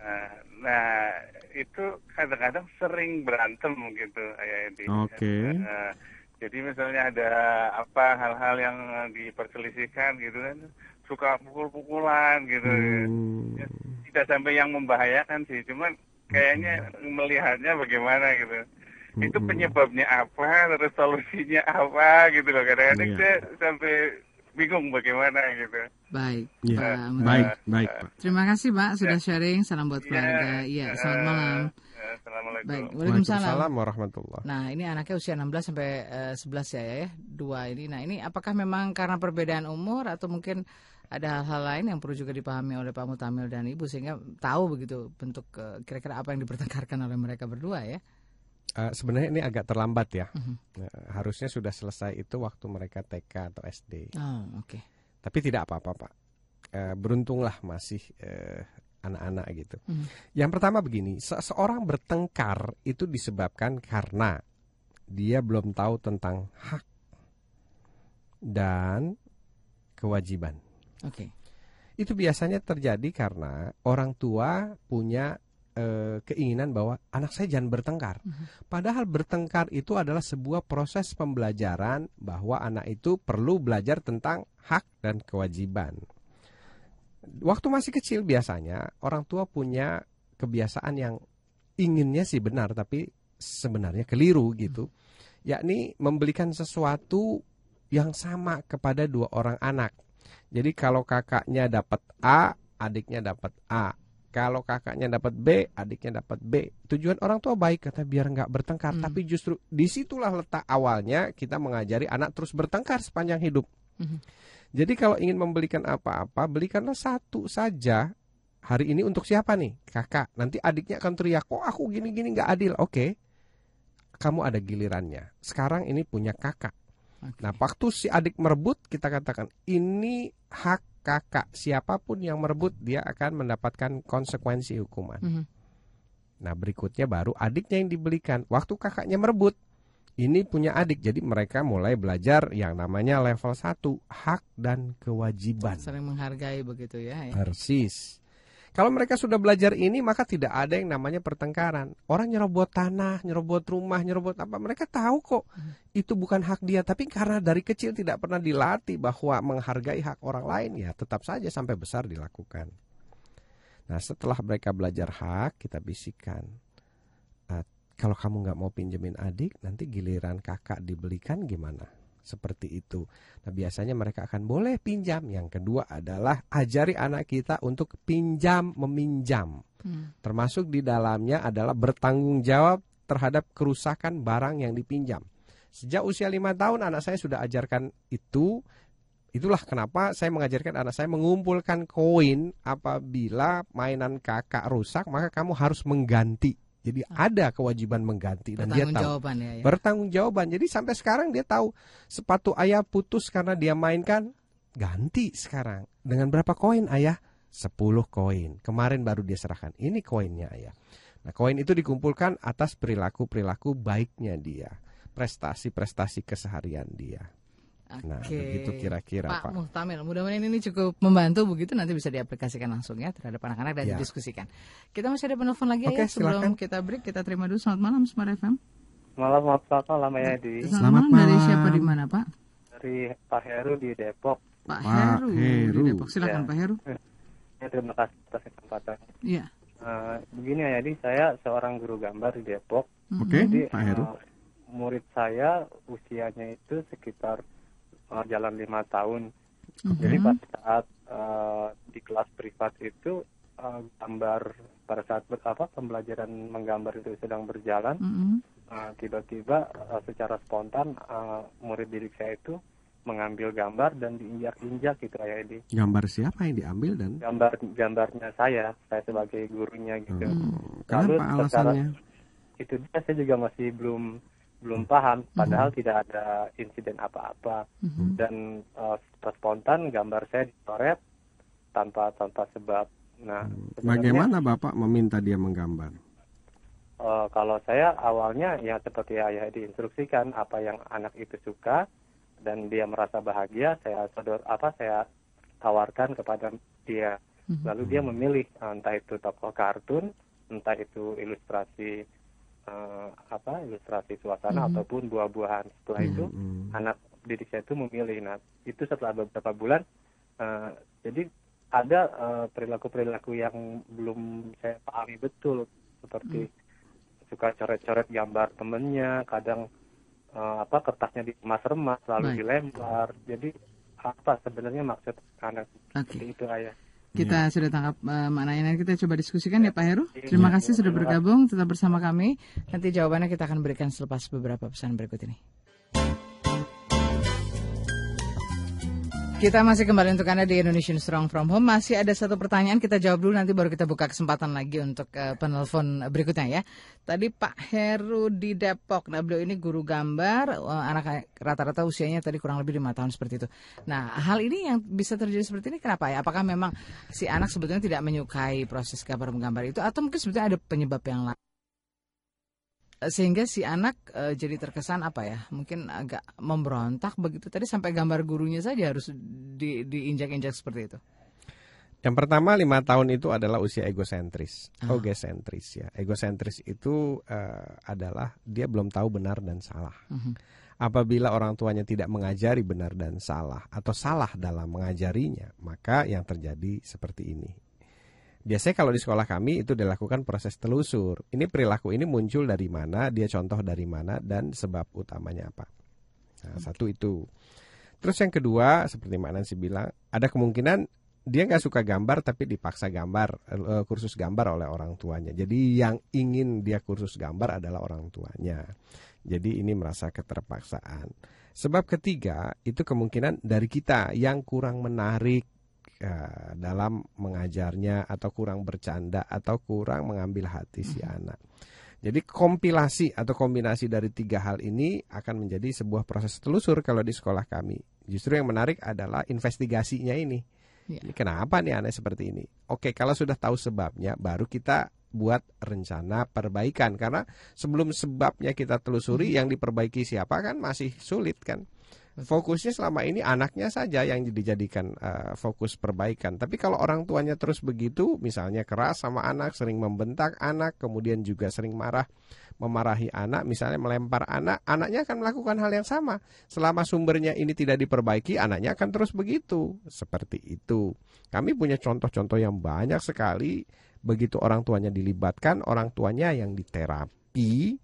Eh, nah, itu kadang-kadang sering berantem gitu, Ayah Edi. Oke. Eh, jadi misalnya ada apa hal-hal yang diperselisihkan gitu kan, suka pukul-pukulan gitu. Hmm. Ya, tidak sampai yang membahayakan sih, cuman kayaknya melihatnya bagaimana gitu. Itu Mm-mm. penyebabnya apa, terus solusinya apa gitu loh. Kadang-kadang Iya. saya sampai bingung bagaimana gitu. Baik. Ya, Pak Mutamil. baik, baik Pak. Terima kasih Pak sudah sharing. Salam buat Iya, keluarga. Iya, selamat eh, malam. Assalamualaikum. Baik, Waalaikumsalam. Waalaikumsalam warahmatullahi Nah, ini anaknya usia 16 sampai eh, 11 ya, ya, dua ini. Nah, ini apakah memang karena perbedaan umur atau mungkin ada hal-hal lain yang perlu juga dipahami oleh Pak Mutamil dan Ibu sehingga tahu begitu bentuk eh, kira-kira apa yang dipertengkarkan oleh mereka berdua ya? Eh, sebenarnya ini agak terlambat ya. Mhm. Nah, harusnya sudah selesai itu waktu mereka TK atau SD. Oh, oke. Tapi tidak apa-apa Pak. Eh, beruntunglah masih eh, anak-anak gitu. Mhm. Yang pertama begini, seseorang bertengkar itu disebabkan karena dia belum tahu tentang hak dan kewajiban. Oke. Itu biasanya terjadi karena orang tua punya eh, keinginan bahwa anak saya jangan bertengkar. Padahal bertengkar itu adalah sebuah proses pembelajaran bahwa anak itu perlu belajar tentang hak dan kewajiban. Waktu masih kecil biasanya orang tua punya kebiasaan yang inginnya sih benar tapi sebenarnya keliru gitu. Yakni membelikan sesuatu yang sama kepada dua orang anak. Jadi kalau kakaknya dapat A, adiknya dapat A. Kalau kakaknya dapat B, adiknya dapat B. Tujuan orang tua baik kata biar nggak bertengkar. Hmm. Tapi justru di situlah letak awalnya kita mengajari anak terus bertengkar sepanjang hidup. Mhm. Jadi kalau ingin membelikan apa-apa, belikanlah satu saja. Hari ini untuk siapa nih? Kakak. Nanti adiknya akan teriak, kok aku gini-gini nggak adil. Oke, kamu ada gilirannya. Sekarang ini punya kakak. Oke. Nah, waktu si adik merebut, kita katakan ini hak kakak. Siapa pun yang merebut, dia akan mendapatkan konsekuensi hukuman. Mhm. Nah, berikutnya baru adiknya yang dibelikan. Waktu kakaknya merebut, ini punya adik. Jadi mereka mulai belajar yang namanya level 1, hak dan kewajiban. Saling menghargai begitu ya. ya. Persis. Kalau mereka sudah belajar ini, maka tidak ada yang namanya pertengkaran. Orang nyerobot tanah, nyerobot rumah, nyerobot apa, mereka tahu kok itu bukan hak dia. Tapi karena dari kecil tidak pernah dilatih bahwa menghargai hak orang lain, ya tetap saja sampai besar dilakukan. Nah, setelah mereka belajar hak, kita bisikan. "Ah, kalau kamu nggak mau pinjemin adik, nanti giliran kakak dibelikan gimana? Seperti itu. Nah, biasanya mereka akan boleh pinjam. Yang kedua adalah ajari anak kita untuk pinjam meminjam. Hmm. Termasuk di dalamnya adalah bertanggung jawab terhadap kerusakan barang yang dipinjam. Sejak usia lima tahun anak saya sudah ajarkan itu. Itulah kenapa saya mengajarkan anak saya mengumpulkan koin apabila mainan kakak rusak maka kamu harus mengganti. Jadi ada kewajiban mengganti dan dia Bertanggung tahu ya. ya. bertanggung jawaban. Jadi sampai sekarang dia tahu sepatu ayah putus karena dia mainkan ganti sekarang. Dengan berapa koin ayah? 10 koin. Kemarin baru dia serahkan. Ini koinnya ayah. Nah, koin itu dikumpulkan atas perilaku-perilaku baiknya dia. Prestasi-prestasi keseharian dia. Nah, Oke. begitu kira-kira, Pak Pak. Muhtamil, mudah-mudahan ini cukup membantu begitu nanti bisa diaplikasikan langsung ya terhadap anak-anak dan Ya. didiskusikan. Kita masih ada penelpon lagi Oke, ya sebelum silakan. kita break kita terima dulu selamat malam Smart FM. Malam, selamat malam ya di Selamat dari malam. siapa di mana Pak? dari Pak Heru di Depok. Pak, Pak Heru, di. Depok. Silakan Ya. Pak Heru. Ya, terima kasih atas kesempatan. Iya. Eh, begini ya, jadi saya seorang guru gambar di Depok. Oke, Jadi Pak Heru. eh, murid saya usianya itu sekitar eh, jalan lima tahun. Jadi Mhm. pada saat eh, di kelas privat itu eh, gambar pada saat ber- apa pembelajaran menggambar itu sedang berjalan, Mhm. eh, tiba-tiba eh, secara spontan eh, murid didik saya itu mengambil gambar dan diinjak-injak gitu ya di Gambar siapa yang diambil dan gambar gambarnya saya saya sebagai gurunya gitu Hmm, Lalu kenapa secara- alasannya? itu dia saya juga masih belum belum paham padahal tidak ada insiden apa-apa Mhm. dan secara spontan gambar saya dicoret tanpa tanpa sebab nah sebenarnya, Bagaimana Bapak meminta dia menggambar? eh, kalau saya awalnya ya seperti ayah diinstruksikan apa yang anak itu suka dan dia merasa bahagia saya sodor apa saya tawarkan kepada dia Mhm. lalu dia memilih entah itu tokoh kartun entah itu ilustrasi eh, apa ilustrasi suasana Mhm. ataupun buah-buahan setelah itu Hmm. anak didik saya itu memilih. Nah itu setelah beberapa bulan eh, jadi ada eh, perilaku-perilaku yang belum saya pahami betul. Seperti suka coret-coret gambar temennya kadang eh, apa kertasnya dikemas-remas lalu dilempar. Jadi apa sebenarnya maksud anak seperti itu ayah Kita sudah tangkap eh, maknanya nanti kita coba diskusikan ya Pak Heru. Terima kasih sudah bergabung tetap bersama kami. Nanti jawabannya kita akan berikan selepas beberapa pesan berikut ini. Kita masih kembali untuk Anda di Indonesian Strong From Home. Masih ada satu pertanyaan kita jawab dulu nanti baru kita buka kesempatan lagi untuk eh, penelpon berikutnya ya. Tadi Pak Heru di Depok. Nah, beliau ini guru gambar, eh, anak rata-rata usianya tadi kurang lebih lima tahun seperti itu. Nah, hal ini yang bisa terjadi seperti ini kenapa ya? Apakah memang si anak sebetulnya tidak menyukai proses gambar menggambar itu atau mungkin sebetulnya ada penyebab yang lain? Eh, Sehingga si anak eh, jadi terkesan apa ya? Mungkin agak memberontak begitu tadi sampai gambar gurunya saja harus di- diinjak-injak seperti itu. Yang pertama lima tahun itu adalah usia egosentris, Ah. egosentris ya. Egosentris itu eh, adalah dia belum tahu benar dan salah. Mhm. Apabila orang tuanya tidak mengajari benar dan salah atau salah dalam mengajarinya, maka yang terjadi seperti ini. Biasanya kalau di sekolah kami itu dilakukan proses telusur. Ini perilaku ini muncul dari mana, dia contoh dari mana dan sebab utamanya apa. Nah, satu itu. Terus yang kedua, seperti Mbak Nancy bilang, ada kemungkinan dia nggak suka gambar tapi dipaksa gambar eh, kursus gambar oleh orang tuanya. Jadi yang ingin dia kursus gambar adalah orang tuanya. Jadi ini merasa keterpaksaan. Sebab ketiga itu kemungkinan dari kita yang kurang menarik eh, dalam mengajarnya atau kurang bercanda atau kurang mengambil hati si anak. Jadi kompilasi atau kombinasi dari tiga hal ini akan menjadi sebuah proses telusur kalau di sekolah kami. Justru yang menarik adalah investigasinya ini. Ya. Ini kenapa nih aneh seperti ini? Oke, kalau sudah tahu sebabnya, baru kita buat rencana perbaikan. Karena sebelum sebabnya kita telusuri, yang diperbaiki siapa kan masih sulit kan. Fokusnya selama ini anaknya saja yang dijadikan eh, fokus perbaikan. Tapi kalau orang tuanya terus begitu, misalnya keras sama anak, sering membentak anak, kemudian juga sering marah, memarahi anak, misalnya melempar anak, anaknya akan melakukan hal yang sama. Selama sumbernya ini tidak diperbaiki, anaknya akan terus begitu. Seperti itu. Kami punya contoh-contoh yang banyak sekali. Begitu orang tuanya dilibatkan, orang tuanya yang diterapi.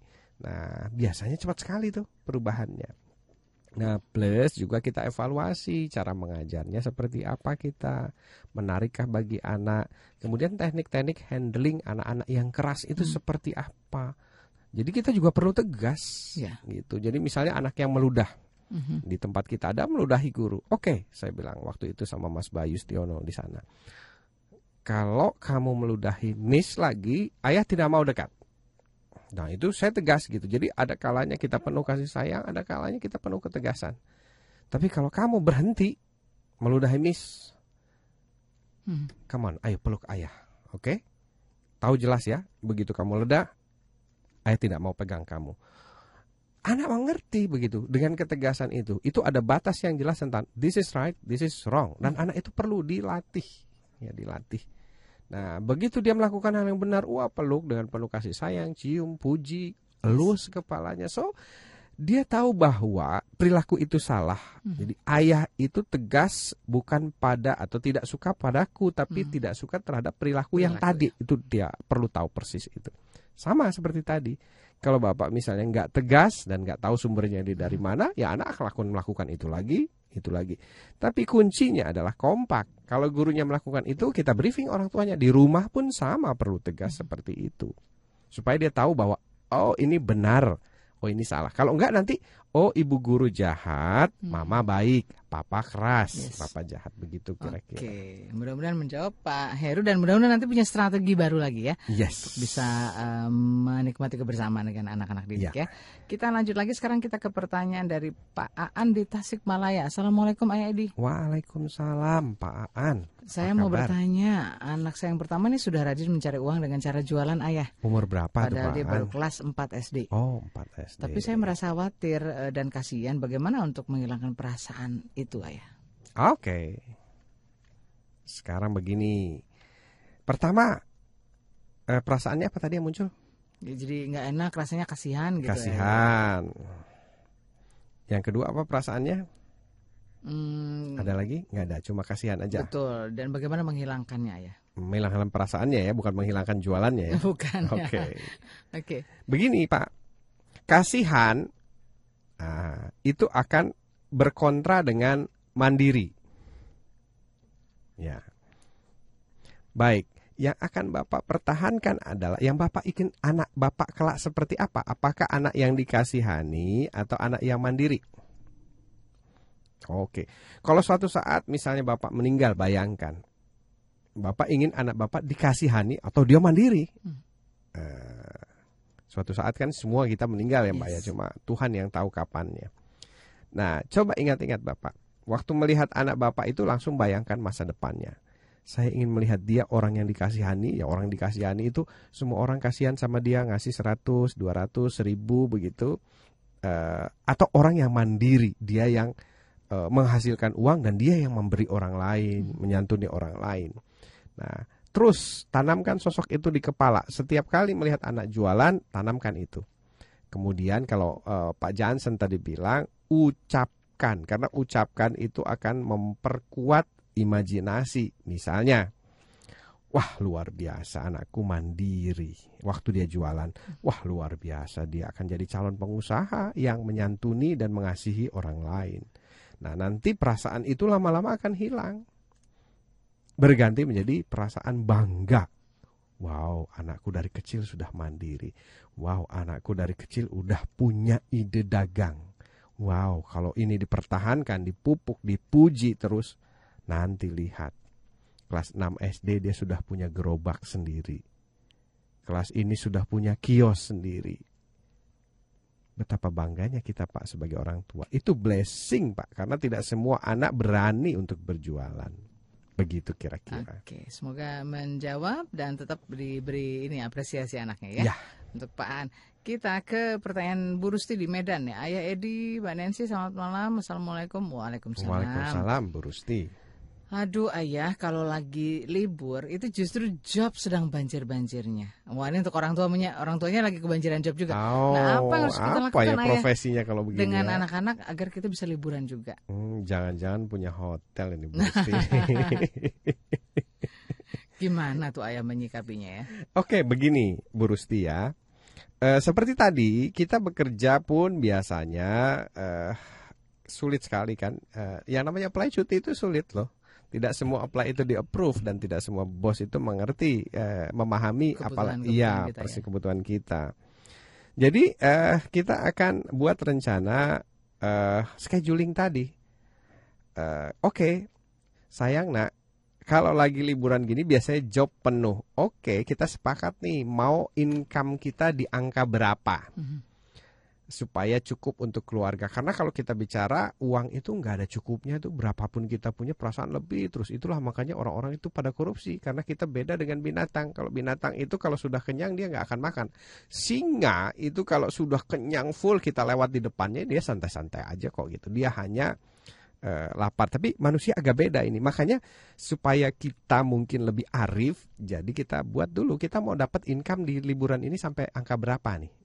Nah, biasanya cepat sekali tuh perubahannya. Nah, plus juga kita evaluasi cara mengajarnya seperti apa kita, menarikkah bagi anak. Kemudian teknik-teknik handling anak-anak yang keras itu seperti apa. Jadi kita juga perlu tegas Ya. gitu. Jadi misalnya anak yang meludah Mhm. di tempat kita ada meludahi guru. Oke, saya bilang waktu itu sama Mas Bayu Stiono di sana. Kalau kamu meludahi Miss lagi, ayah tidak mau dekat. Nah itu saya tegas gitu. Jadi ada kalanya kita penuh kasih sayang, ada kalanya kita penuh ketegasan. Tapi kalau kamu berhenti meludahi Miss, Hmm. come on, ayo peluk ayah, oke? Tahu jelas ya, begitu kamu leda, ayah tidak mau pegang kamu. Anak mengerti begitu dengan ketegasan itu. Itu ada batas yang jelas tentang this is right, this is wrong, dan anak itu perlu dilatih, ya dilatih. Nah, begitu dia melakukan hal yang benar, wah peluk dengan penuh kasih sayang, cium, puji, elus kepalanya. So, dia tahu bahwa perilaku itu salah. Jadi ayah itu tegas bukan pada atau tidak suka padaku, tapi tidak suka terhadap perilaku yang Perilaku, tadi. Itu dia perlu tahu persis itu. Sama seperti tadi. Kalau bapak misalnya nggak tegas dan nggak tahu sumbernya di dari mana, ya anak akan melakukan itu lagi, itu lagi. Tapi kuncinya adalah kompak. Kalau gurunya melakukan itu, kita briefing orang tuanya di rumah pun sama perlu tegas seperti itu, supaya dia tahu bahwa oh ini benar, oh ini salah. Kalau enggak nanti oh ibu guru jahat, mama baik, papa keras, Yes. papa jahat begitu kira-kira. Oke, mudah-mudahan menjawab Pak Heru dan mudah-mudahan nanti punya strategi baru lagi ya. Yes. bisa em, menikmati kebersamaan dengan anak-anak didik ya. Kita lanjut lagi sekarang kita ke pertanyaan dari Pak Aan di Tasikmalaya. Assalamualaikum Ayah Edi. Waalaikumsalam Pak Aan. Saya mau kabar? bertanya, anak saya yang pertama ini sudah rajin mencari uang dengan cara jualan ayah. Umur berapa Padahal Pak dia baru kelas 4 SD. Oh 4 SD. Tapi saya merasa khawatir eh, dan kasihan bagaimana untuk menghilangkan perasaan itu ayah. Oke. Sekarang begini. Pertama, eh, perasaannya apa tadi yang muncul? Ya, Jadi nggak enak, rasanya kasihan gitu. ya. Kasihan. Yang kedua apa perasaannya? Hmm, Ada lagi? Nggak ada, cuma kasihan aja. betul. Dan bagaimana menghilangkannya ayah? Menghilangkan perasaannya ya, bukan menghilangkan jualannya ya. Bukan. ya. Oke. Oke. Begini Pak, kasihan ah, itu akan berkontra dengan mandiri. Ya. Baik, yang akan Bapak pertahankan adalah yang Bapak ingin anak Bapak kelak seperti apa? Apakah anak yang dikasihani atau anak yang mandiri? Oke. Kalau suatu saat misalnya Bapak meninggal, bayangkan. Bapak ingin anak Bapak dikasihani atau dia mandiri? Eh, suatu saat kan semua kita meninggal ya Mbak ya, cuma Tuhan yang tahu kapannya. Nah, coba ingat-ingat Bapak. Waktu melihat anak Bapak itu langsung bayangkan masa depannya. Saya ingin melihat dia orang yang dikasihani, ya orang yang dikasihani itu semua orang kasihan sama dia ngasih 100, 200, 1000 begitu. Eh, atau orang yang mandiri, dia yang eh, menghasilkan uang dan dia yang memberi orang lain, menyantuni orang lain. Nah, terus tanamkan sosok itu di kepala. Setiap kali melihat anak jualan, tanamkan itu. Kemudian kalau eh, Pak Jansen tadi bilang ucapkan karena ucapkan itu akan memperkuat imajinasi. Misalnya, wah luar biasa anakku mandiri waktu dia jualan. Wah luar biasa dia akan jadi calon pengusaha yang menyantuni dan mengasihi orang lain. Nah, nanti perasaan itu lama-lama akan hilang. Berganti menjadi perasaan bangga. Wow, anakku dari kecil sudah mandiri. Wow, anakku dari kecil udah punya ide dagang. Wow, kalau ini dipertahankan, dipupuk, dipuji terus, nanti lihat. Kelas 6 SD dia sudah punya gerobak sendiri. Kelas ini sudah punya kios sendiri. Betapa bangganya kita Pak sebagai orang tua. Itu blessing Pak, karena tidak semua anak berani untuk berjualan. Begitu kira-kira. Oke, semoga menjawab dan tetap diberi ini apresiasi anaknya ya. Ya. Untuk Pak An. Kita ke pertanyaan Bu Rusti di Medan ya. Ayah Edi, Mbak Nancy, selamat malam. Assalamualaikum. Waalaikumsalam. Waalaikumsalam Bu Rusti. Aduh ayah, kalau lagi libur itu justru job sedang banjir-banjirnya. Wah ini untuk orang tuanya, orang tuanya lagi kebanjiran job juga. Oh, nah apa yang harus kita apa lakukan ya ayah profesinya kalau begini dengan ya? anak-anak agar kita bisa liburan juga? Hmm, jangan-jangan punya hotel ini Bu. Gimana tuh ayah menyikapinya ya? Oke, begini Bu Rusti ya. Eh, seperti tadi kita bekerja pun biasanya eh, sulit sekali kan. Eh, yang namanya apply cuti itu sulit loh. Tidak semua apply itu di approve dan tidak semua bos itu mengerti, eh, memahami apalah iya kita ya. persi kebutuhan kita. Jadi eh, kita akan buat rencana eh, scheduling tadi. Eh, Oke, sayang nak, kalau lagi liburan gini biasanya job penuh. Oke, kita sepakat nih mau income kita di angka berapa Mhm. Supaya cukup untuk keluarga. Karena kalau kita bicara uang itu nggak ada cukupnya itu berapapun kita punya perasaan lebih terus itulah makanya orang-orang itu pada korupsi karena kita beda dengan binatang. Kalau binatang itu kalau sudah kenyang dia nggak akan makan. Singa itu kalau sudah kenyang full kita lewat di depannya dia santai-santai aja kok gitu. Dia hanya eh, lapar. Tapi manusia agak beda ini. Makanya supaya kita mungkin lebih arif, jadi kita buat dulu kita mau dapat income di liburan ini sampai angka berapa nih?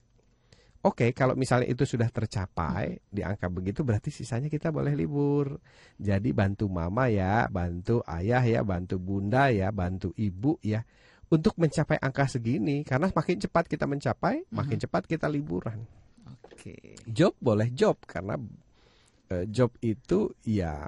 Oke, kalau misalnya itu sudah tercapai di angka begitu berarti sisanya kita boleh libur. Jadi bantu mama ya, bantu ayah ya, bantu bunda ya, bantu ibu ya untuk mencapai angka segini karena makin cepat kita mencapai, makin cepat kita liburan. Oke. Job boleh job karena eh, job itu ya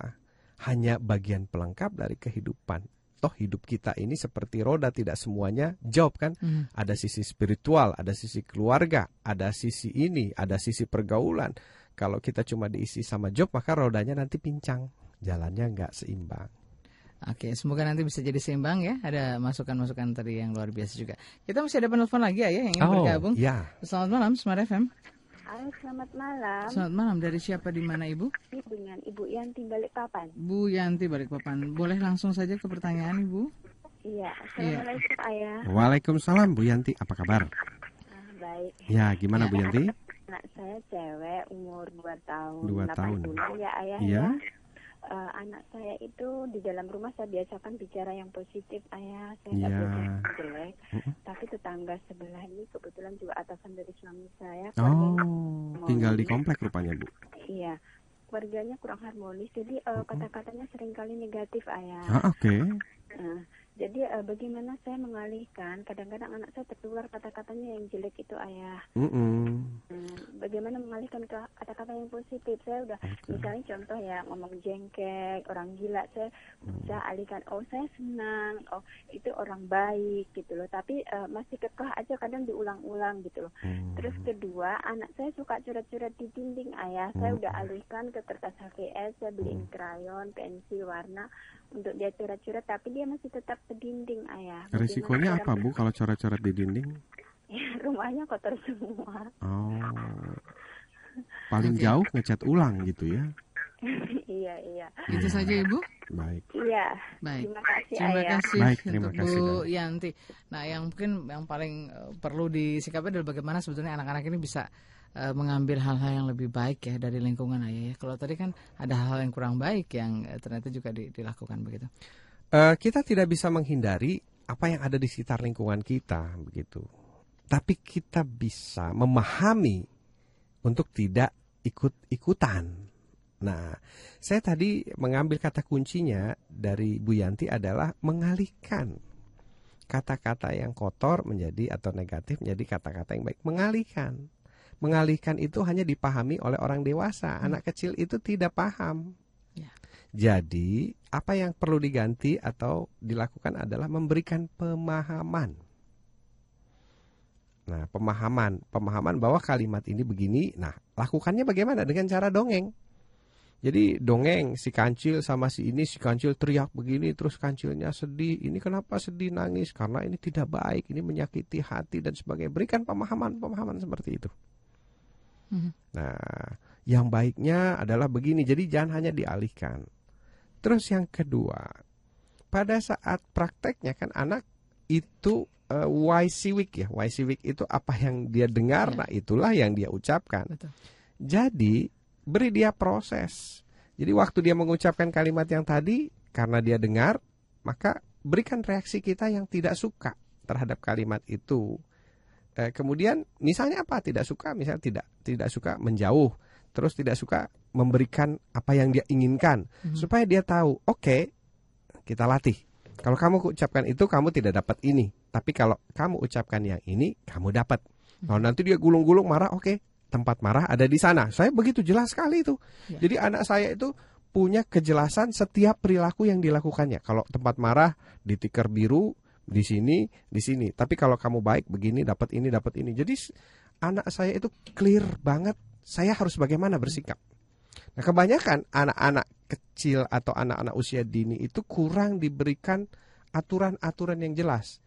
hanya bagian pelengkap dari kehidupan. Toh hidup kita ini seperti roda tidak semuanya job kan. Mhm. Ada sisi spiritual, ada sisi keluarga, ada sisi ini, ada sisi pergaulan. Kalau kita cuma diisi sama job maka rodanya nanti pincang, jalannya nggak seimbang. Oke, semoga nanti bisa jadi seimbang ya. Ada masukan-masukan tadi yang luar biasa juga. Kita masih ada penelpon lagi ya yang ingin bergabung. ya. Selamat malam, Smart FM. Halo, selamat malam. Selamat malam. Dari siapa di mana Ibu? Ini dengan Ibu Yanti Balikpapan. Bu Yanti Balikpapan. Boleh langsung saja ke pertanyaan Ibu? Iya, Assalamualaikum Ayah. Waalaikumsalam Bu Yanti, apa kabar? Ah, baik. Ya, gimana Bu Yanti? Anak saya cewek umur 2 tahun, Dua 8 tahun. ya Ayah Iya. ya. Eh, anak saya itu di dalam rumah saya biasakan bicara yang positif Ayah. Saya biasa yang jelek. Mm-mm. Tapi tetangga sebelah ini kebetulan juga atasan dari suami saya. Oh, tinggal di komplek rupanya Bu. Iya. Keluarganya kurang harmonis, jadi eh, kata-katanya sering kali negatif, ayah. Ah, oke. Nah, jadi eh, bagaimana saya mengalihkan? Kadang-kadang anak saya tertular kata-katanya yang jelek itu ayah. Mm-mm. Hmm, bagaimana mengalihkan ke kata-kata yang positif? Saya udah Oke. misalnya contoh ya ngomong jengkek, orang gila, saya bisa alihkan. Oh saya senang, oh itu orang baik gitu loh. Tapi eh, masih kekeh aja kadang diulang-ulang gitu loh. Hmm. Terus kedua, anak saya suka coret-coret di dinding ayah. Saya Hmm. udah alihkan ke kertas HVS, saya beliin krayon, pensil, warna untuk dia coret-coret. Tapi dia masih tetap ke dinding ayah. Cara apa Bu kalau coret-coret di dinding? Rumahnya kotor semua. Oh. Paling Oke. jauh ngecat ulang gitu ya. iya iya. Itu saja Ibu. Baik. Iya. Baik. Terima kasih Terima ayah. kasih Baik, terima untuk kasih, Bu Yanti. Nah, yang mungkin yang paling eh, perlu disikapi adalah bagaimana sebetulnya anak-anak ini bisa eh, mengambil hal-hal yang lebih baik ya dari lingkungan ayah ya. Kalau tadi kan ada hal-hal yang kurang baik yang eh, ternyata juga di- dilakukan begitu. Eh, kita tidak bisa menghindari apa yang ada di sekitar lingkungan kita, begitu. Tapi kita bisa memahami untuk tidak ikut-ikutan. Nah, saya tadi mengambil kata kuncinya dari Bu Yanti adalah mengalihkan kata-kata yang kotor menjadi atau negatif menjadi kata-kata yang baik. Mengalihkan. Mengalihkan itu hanya dipahami oleh orang dewasa. Anak kecil itu tidak paham. Ya. Jadi, apa yang perlu diganti atau dilakukan adalah memberikan pemahaman. Nah, pemahaman, pemahaman bahwa kalimat ini begini. Nah, lakukannya bagaimana? Dengan cara dongeng. Jadi dongeng si kancil sama si ini si kancil teriak begini terus kancilnya sedih. Ini kenapa sedih nangis? Karena ini tidak baik, ini menyakiti hati dan sebagainya. Berikan pemahaman-pemahaman seperti itu. Mhm. Nah, yang baiknya adalah begini. Jadi jangan hanya dialihkan. Terus yang kedua, pada saat prakteknya kan anak itu uh, ya. Week itu apa yang dia dengar, Ya. nah itulah yang dia ucapkan. Betul. Jadi beri dia proses. Jadi waktu dia mengucapkan kalimat yang tadi karena dia dengar, maka berikan reaksi kita yang tidak suka terhadap kalimat itu. Eh, kemudian misalnya apa? Tidak suka, misalnya tidak tidak suka menjauh, terus tidak suka memberikan apa yang dia inginkan Mhm. supaya dia tahu, oke, kita latih. Kalau kamu ucapkan itu kamu tidak dapat ini, tapi kalau kamu ucapkan yang ini kamu dapat. Kalau nanti dia gulung-gulung marah, oke, tempat marah ada di sana. Saya begitu jelas sekali itu. Ya. Jadi anak saya itu punya kejelasan setiap perilaku yang dilakukannya. Kalau tempat marah di tikar biru di sini, di sini. Tapi kalau kamu baik begini dapat ini, dapat ini. Jadi anak saya itu clear banget saya harus bagaimana bersikap. Nah, kebanyakan anak-anak kecil atau anak-anak usia dini itu kurang diberikan aturan-aturan yang jelas.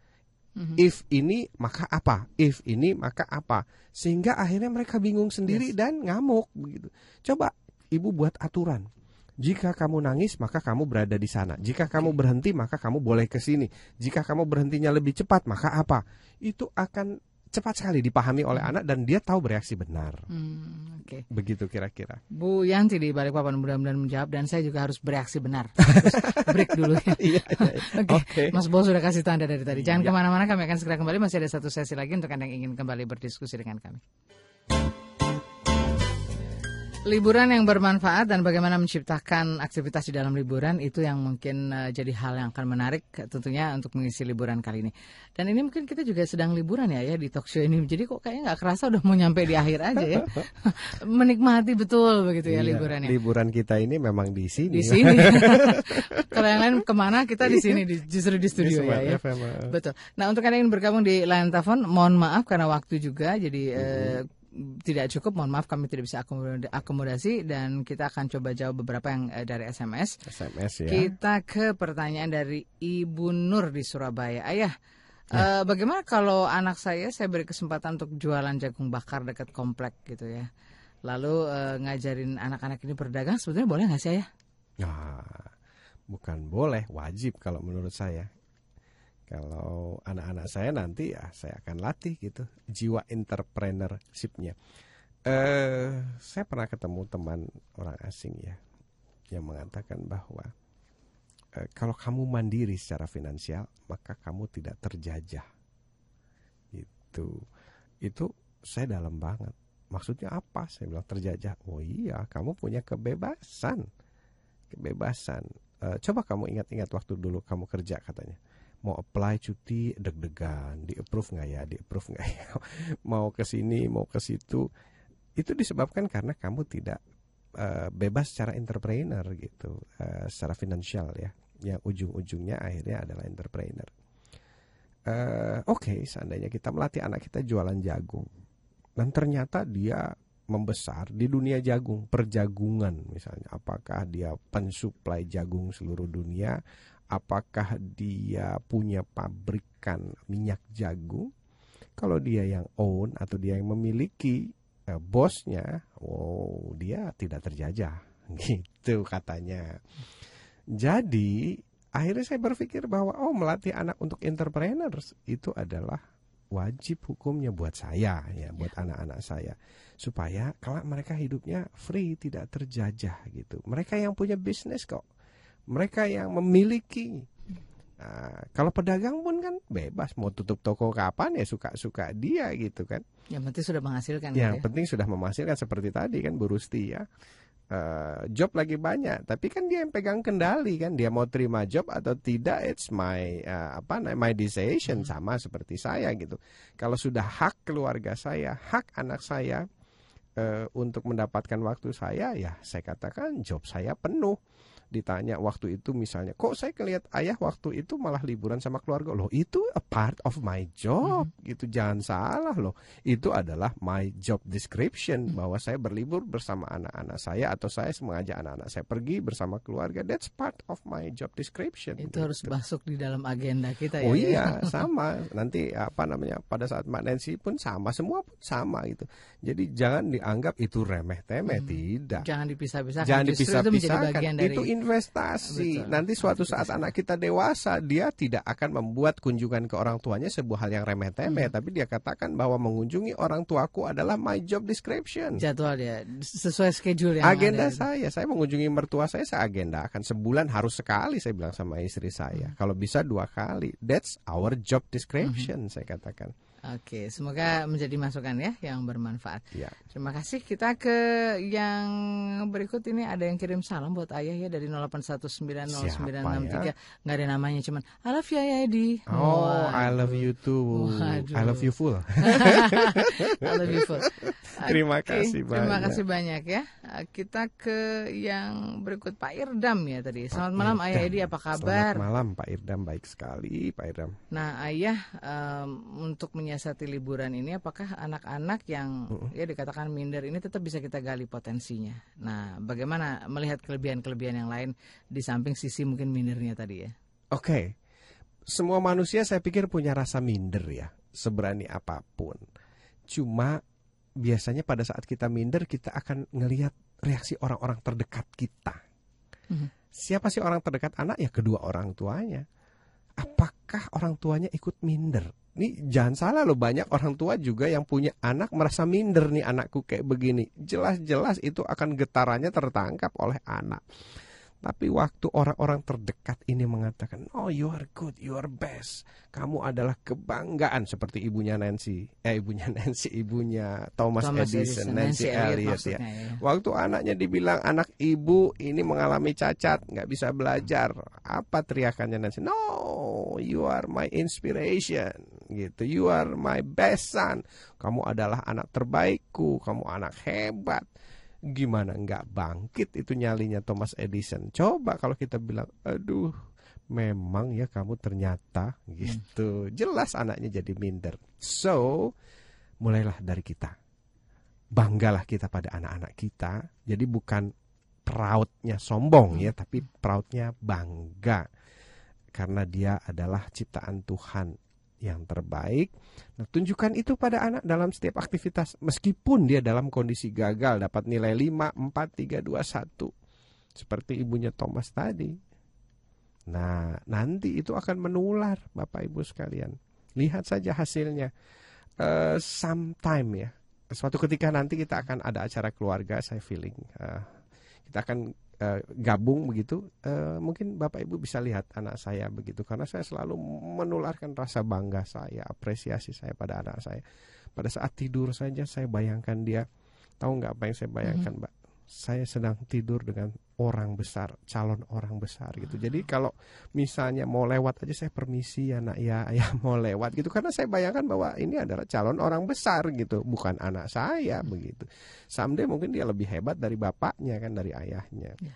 Mhm. If ini maka apa? If ini maka apa? Sehingga akhirnya mereka bingung sendiri Yes. dan ngamuk begitu. Coba ibu buat aturan. Jika kamu nangis maka kamu berada di sana. Jika kamu berhenti maka kamu boleh ke sini. Jika kamu berhentinya lebih cepat maka apa? Itu akan cepat sekali dipahami oleh anak dan dia tahu bereaksi benar. Hmm, Oke. Begitu kira-kira. Bu Yanti di Balikpapan mudah-mudahan menjawab dan saya juga harus bereaksi benar. Terus break dulu ya. Iya, iya, iya. Oke, Oke. Mas Bo sudah kasih tanda dari tadi. Jangan Iya. ke mana-mana, kami akan segera kembali. Masih ada satu sesi lagi untuk Anda yang ingin kembali berdiskusi dengan kami. Liburan yang bermanfaat dan bagaimana menciptakan aktivitas di dalam liburan itu yang mungkin eh, jadi hal yang akan menarik tentunya untuk mengisi liburan kali ini. Dan ini mungkin kita juga sedang liburan ya ya di talk show ini. Jadi kok kayaknya nggak kerasa udah mau nyampe di akhir aja ya. Menikmati betul begitu ya Iya, liburannya. Liburan kita ini memang di sini. Di sini. Kalau yang lain ke mana kita di sini di, justru di studio Di ya. ya. FM. Betul. Nah untuk Anda yang ingin bergabung di line telepon, mohon maaf karena waktu juga, jadi eh, tidak cukup. Mohon maaf kami tidak bisa akomoda- akomodasi dan kita akan coba jawab beberapa yang eh, dari SMS. SMS ya. Kita ke pertanyaan dari Ibu Nur di Surabaya. Ayah, Ya. eh, bagaimana kalau anak saya saya beri kesempatan untuk jualan jagung bakar dekat komplek gitu ya? Lalu eh, ngajarin anak-anak ini berdagang, sebetulnya boleh nggak sih ayah? Nah, bukan boleh, wajib kalau menurut saya. Kalau anak-anak saya nanti ya saya akan latih gitu jiwa entrepreneurshipnya. Eh, saya pernah ketemu teman orang asing ya yang mengatakan bahwa eh, kalau kamu mandiri secara finansial maka kamu tidak terjajah. Itu itu saya dalam banget. Maksudnya apa? Saya bilang terjajah. Oh iya, kamu punya kebebasan kebebasan. Eh, coba kamu ingat-ingat waktu dulu kamu kerja katanya. Mau apply cuti deg-degan, di approve nggak ya, di approve nggak ya, mau ke sini, mau ke situ. Itu disebabkan karena kamu tidak eh, bebas secara entrepreneur gitu, eh, secara finansial ya. Yang ujung-ujungnya akhirnya adalah entrepreneur. Eh, Oke, seandainya kita melatih anak kita jualan jagung, dan ternyata dia membesar di dunia jagung, perjagungan misalnya. Apakah dia pensuplai jagung seluruh dunia? Apakah dia punya pabrikan minyak jagung? Kalau dia yang own atau dia yang memiliki eh, bosnya, wow, dia tidak terjajah. Gitu katanya. Jadi, akhirnya saya berpikir bahwa oh melatih anak untuk entrepreneurs itu adalah wajib hukumnya buat saya ya, buat anak-anak saya supaya kalau mereka hidupnya free tidak terjajah gitu. Mereka yang punya bisnis kok mereka yang memiliki. Nah, kalau pedagang pun kan bebas mau tutup toko kapan ya suka-suka dia gitu kan. Yang penting sudah menghasilkan. Yang gitu ya? penting sudah menghasilkan seperti tadi kan Bu Rusti ya. Eh, job lagi banyak, tapi kan dia yang pegang kendali kan, dia mau terima job atau tidak, it's my eh, apa my decision sama seperti saya gitu. Kalau sudah hak keluarga saya, hak anak saya eh, untuk mendapatkan waktu saya, ya saya katakan job saya penuh. Ditanya waktu itu misalnya, kok saya kelihat ayah waktu itu malah liburan sama keluarga loh, itu a part of my job, gitu jangan salah loh. Itu adalah my job description bahwa saya berlibur bersama anak-anak saya atau saya mengajak anak-anak saya pergi bersama keluarga. That's part of my job description. Itu harus gitu. masuk di dalam agenda kita ya. Oh ya. iya, sama. Nanti apa namanya pada saat Mbak Nancy pun sama, semua pun sama gitu. Jadi jangan dianggap itu remeh-temeh, tidak. Jangan dipisah-pisahkan. Jangan itu dipisah-pisahkan. bagian dari Itu investasi. Betul. Nanti suatu saat anak kita dewasa, dia tidak akan membuat kunjungan ke orang tuanya sebuah hal yang remeh-temeh, Hmm. tapi dia katakan bahwa mengunjungi orang tuaku adalah my job description. jadwal ya sesuai schedule yang Agenda ada. saya, saya mengunjungi mertua saya, saya agenda akan sebulan harus sekali saya bilang sama istri saya. Hmm. Kalau bisa dua kali. That's our job description, Hmm. saya katakan. Oke, semoga menjadi masukan ya yang bermanfaat. Ya. Terima kasih. Kita ke yang berikut ini ada yang kirim salam buat ayah ya dari 08190963. Nggak ada namanya cuman I love you Ayah Edi. Oh, Wah. I love you too. Waduh. I love you full. I love you full. Terima Oke, kasih Terima banyak. kasih banyak ya. Kita ke yang berikut Pak Irdam ya tadi. Selamat malam Ayah Edi, apa kabar? Selamat malam Pak Irdam, baik sekali Pak Irdam. Nah, ayah em, untuk menyiasati liburan ini, apakah anak-anak yang ya dikatakan minder ini tetap bisa kita gali potensinya? Nah, bagaimana melihat kelebihan-kelebihan yang lain di samping sisi mungkin mindernya tadi ya? Oke, semua manusia saya pikir punya rasa minder ya, seberani apa pun. Cuma biasanya pada saat kita minder kita akan ngelihat reaksi orang-orang terdekat kita. Mhm. Siapa sih orang terdekat anak? Ya kedua orang tuanya. Apakah orang tuanya ikut minder? Nih jangan salah loh banyak orang tua juga yang punya anak merasa minder nih anakku kayak begini. Jelas-jelas itu akan getarannya tertangkap oleh anak. Tapi waktu orang-orang terdekat ini mengatakan, "Oh, you are good, you are best. Kamu adalah kebanggaan seperti ibunya Nancy, eh ibunya Nancy, ibunya Thomas, Thomas Edison, Edison, Nancy, Nancy Elliot Elliot ya. ya. Waktu anaknya dibilang anak ibu ini mengalami cacat, nggak bisa belajar. Apa teriakannya Nancy? No, you are my inspiration. Gitu. You are my best son. Kamu adalah anak terbaikku. Kamu anak hebat. Gimana nggak bangkit itu nyalinya Thomas Edison? Coba kalau kita bilang, aduh, memang ya kamu ternyata gitu. Jelas anaknya jadi minder. So, mulailah dari kita banggalah kita pada anak-anak kita. Jadi bukan proudnya sombong ya, tapi proudnya bangga karena dia adalah ciptaan Tuhan yang terbaik. Nah, tunjukkan itu pada anak dalam setiap aktivitas meskipun dia dalam kondisi gagal dapat nilai 5, 4, 3, 2, 1. Seperti ibunya Thomas tadi. Nah, nanti itu akan menular Bapak Ibu sekalian. Lihat saja hasilnya. Eh, sometime ya, suatu ketika nanti kita akan ada acara keluarga saya feeling eh, kita akan eh, gabung begitu eh, mungkin bapak ibu bisa lihat anak saya begitu. Karena saya selalu menularkan rasa bangga saya apresiasi saya pada anak saya. Pada saat tidur saja saya bayangkan dia. Tahu nggak apa yang saya bayangkan mbak? Saya sedang tidur dengan orang besar calon orang besar gitu. Jadi kalau misalnya mau lewat aja saya permisi ya nak ya ya mau lewat gitu. Karena saya bayangkan bahwa ini adalah calon orang besar gitu bukan anak saya begitu. Someday mungkin dia lebih hebat dari bapaknya kan dari ayahnya. Ya.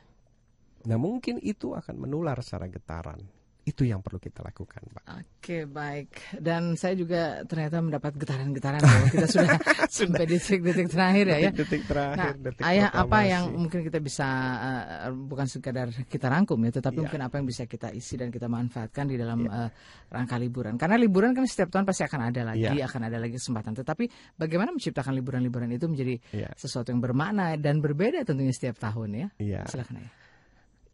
nah mungkin itu akan menular secara getaran itu yang perlu kita lakukan pak Oke baik dan saya juga ternyata mendapat getaran-getaran bahwa kita sudah sampai detik-detik terakhir ya ya. detik Nah, terakhir detik ayah apa yang mungkin kita bisa eh, bukan sekadar kita rangkum ya, tetapi Iya. mungkin apa yang bisa kita isi dan kita manfaatkan di dalam eh, rangka liburan. Karena liburan kan setiap tahun pasti akan ada lagi, Iya. akan ada lagi kesempatan. Tetapi bagaimana menciptakan liburan-liburan itu menjadi Iya. sesuatu yang bermakna dan berbeda tentunya setiap tahun ya. Iya. Silakan ayah.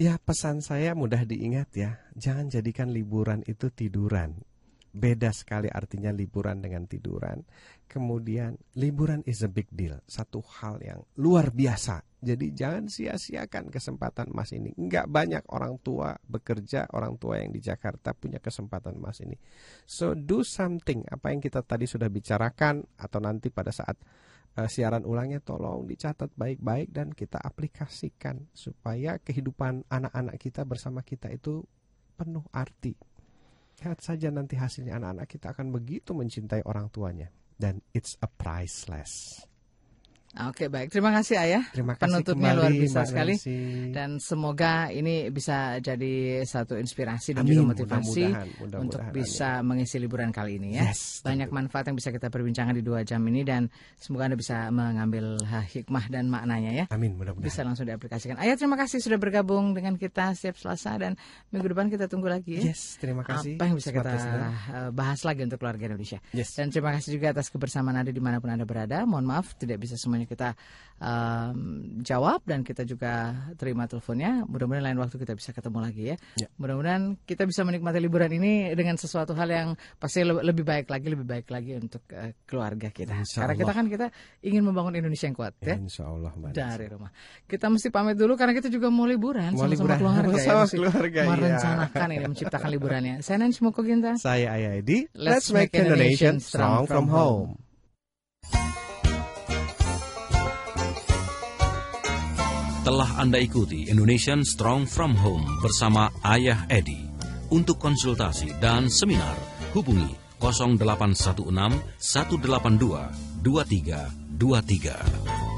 Ya pesan saya mudah diingat ya, jangan jadikan liburan itu tiduran. beda sekali artinya liburan dengan tiduran. Kemudian liburan is a big deal, satu hal yang luar biasa. Jadi jangan sia-siakan kesempatan emas ini. Enggak banyak orang tua bekerja, orang tua yang di Jakarta punya kesempatan emas ini. So do something. Apa yang kita tadi sudah bicarakan atau nanti pada saat uh, siaran ulangnya tolong dicatat baik-baik dan kita aplikasikan supaya kehidupan anak-anak kita bersama kita itu penuh arti. Lihat saja nanti hasilnya anak-anak kita akan begitu mencintai orang tuanya dan it's a priceless. Oke baik, terima kasih Ayah. Terima kasih Penutupnya kembali, luar biasa sekali dan semoga ini bisa jadi satu inspirasi dan Amin, juga motivasi mudah-mudahan, mudah-mudahan, untuk amin. bisa mengisi liburan kali ini ya. Yes, Banyak manfaat yang bisa kita perbincangkan di dua jam ini dan semoga anda bisa mengambil hikmah dan maknanya ya. Amin mudah-mudahan. Bisa langsung diaplikasikan. Ayah terima kasih sudah bergabung dengan kita setiap Selasa dan minggu depan kita tunggu lagi ya. Yes, terima kasih. Apa yang bisa kita Smart uh, bahas lagi untuk keluarga Indonesia. Yes. Dan terima kasih juga atas kebersamaan Anda di mana pun Anda berada. Mohon maaf tidak bisa semuanya kita um, jawab dan kita juga terima teleponnya. Mudah-mudahan lain waktu kita bisa ketemu lagi ya. Ya. Mudah-mudahan kita bisa menikmati liburan ini dengan sesuatu hal yang pasti le- lebih baik lagi, lebih baik lagi untuk uh, keluarga kita. Insya Karena kita Allah. kan kita ingin membangun Indonesia yang kuat ya. Insya Allah Mbak. Dari rumah. Kita mesti pamit dulu karena kita juga mau liburan Mau sama-sama liburan. keluarga ya. Sama Mesti keluarga, iya. Merencanakan ini menciptakan liburannya. Saya Nancy Moko Ginta. Saya Ayah Edi. Let's make Indonesia strong from home. Telah Anda ikuti Indonesian Strong from Home bersama Ayah Edi. Untuk konsultasi dan seminar, hubungi 0816 182 2323.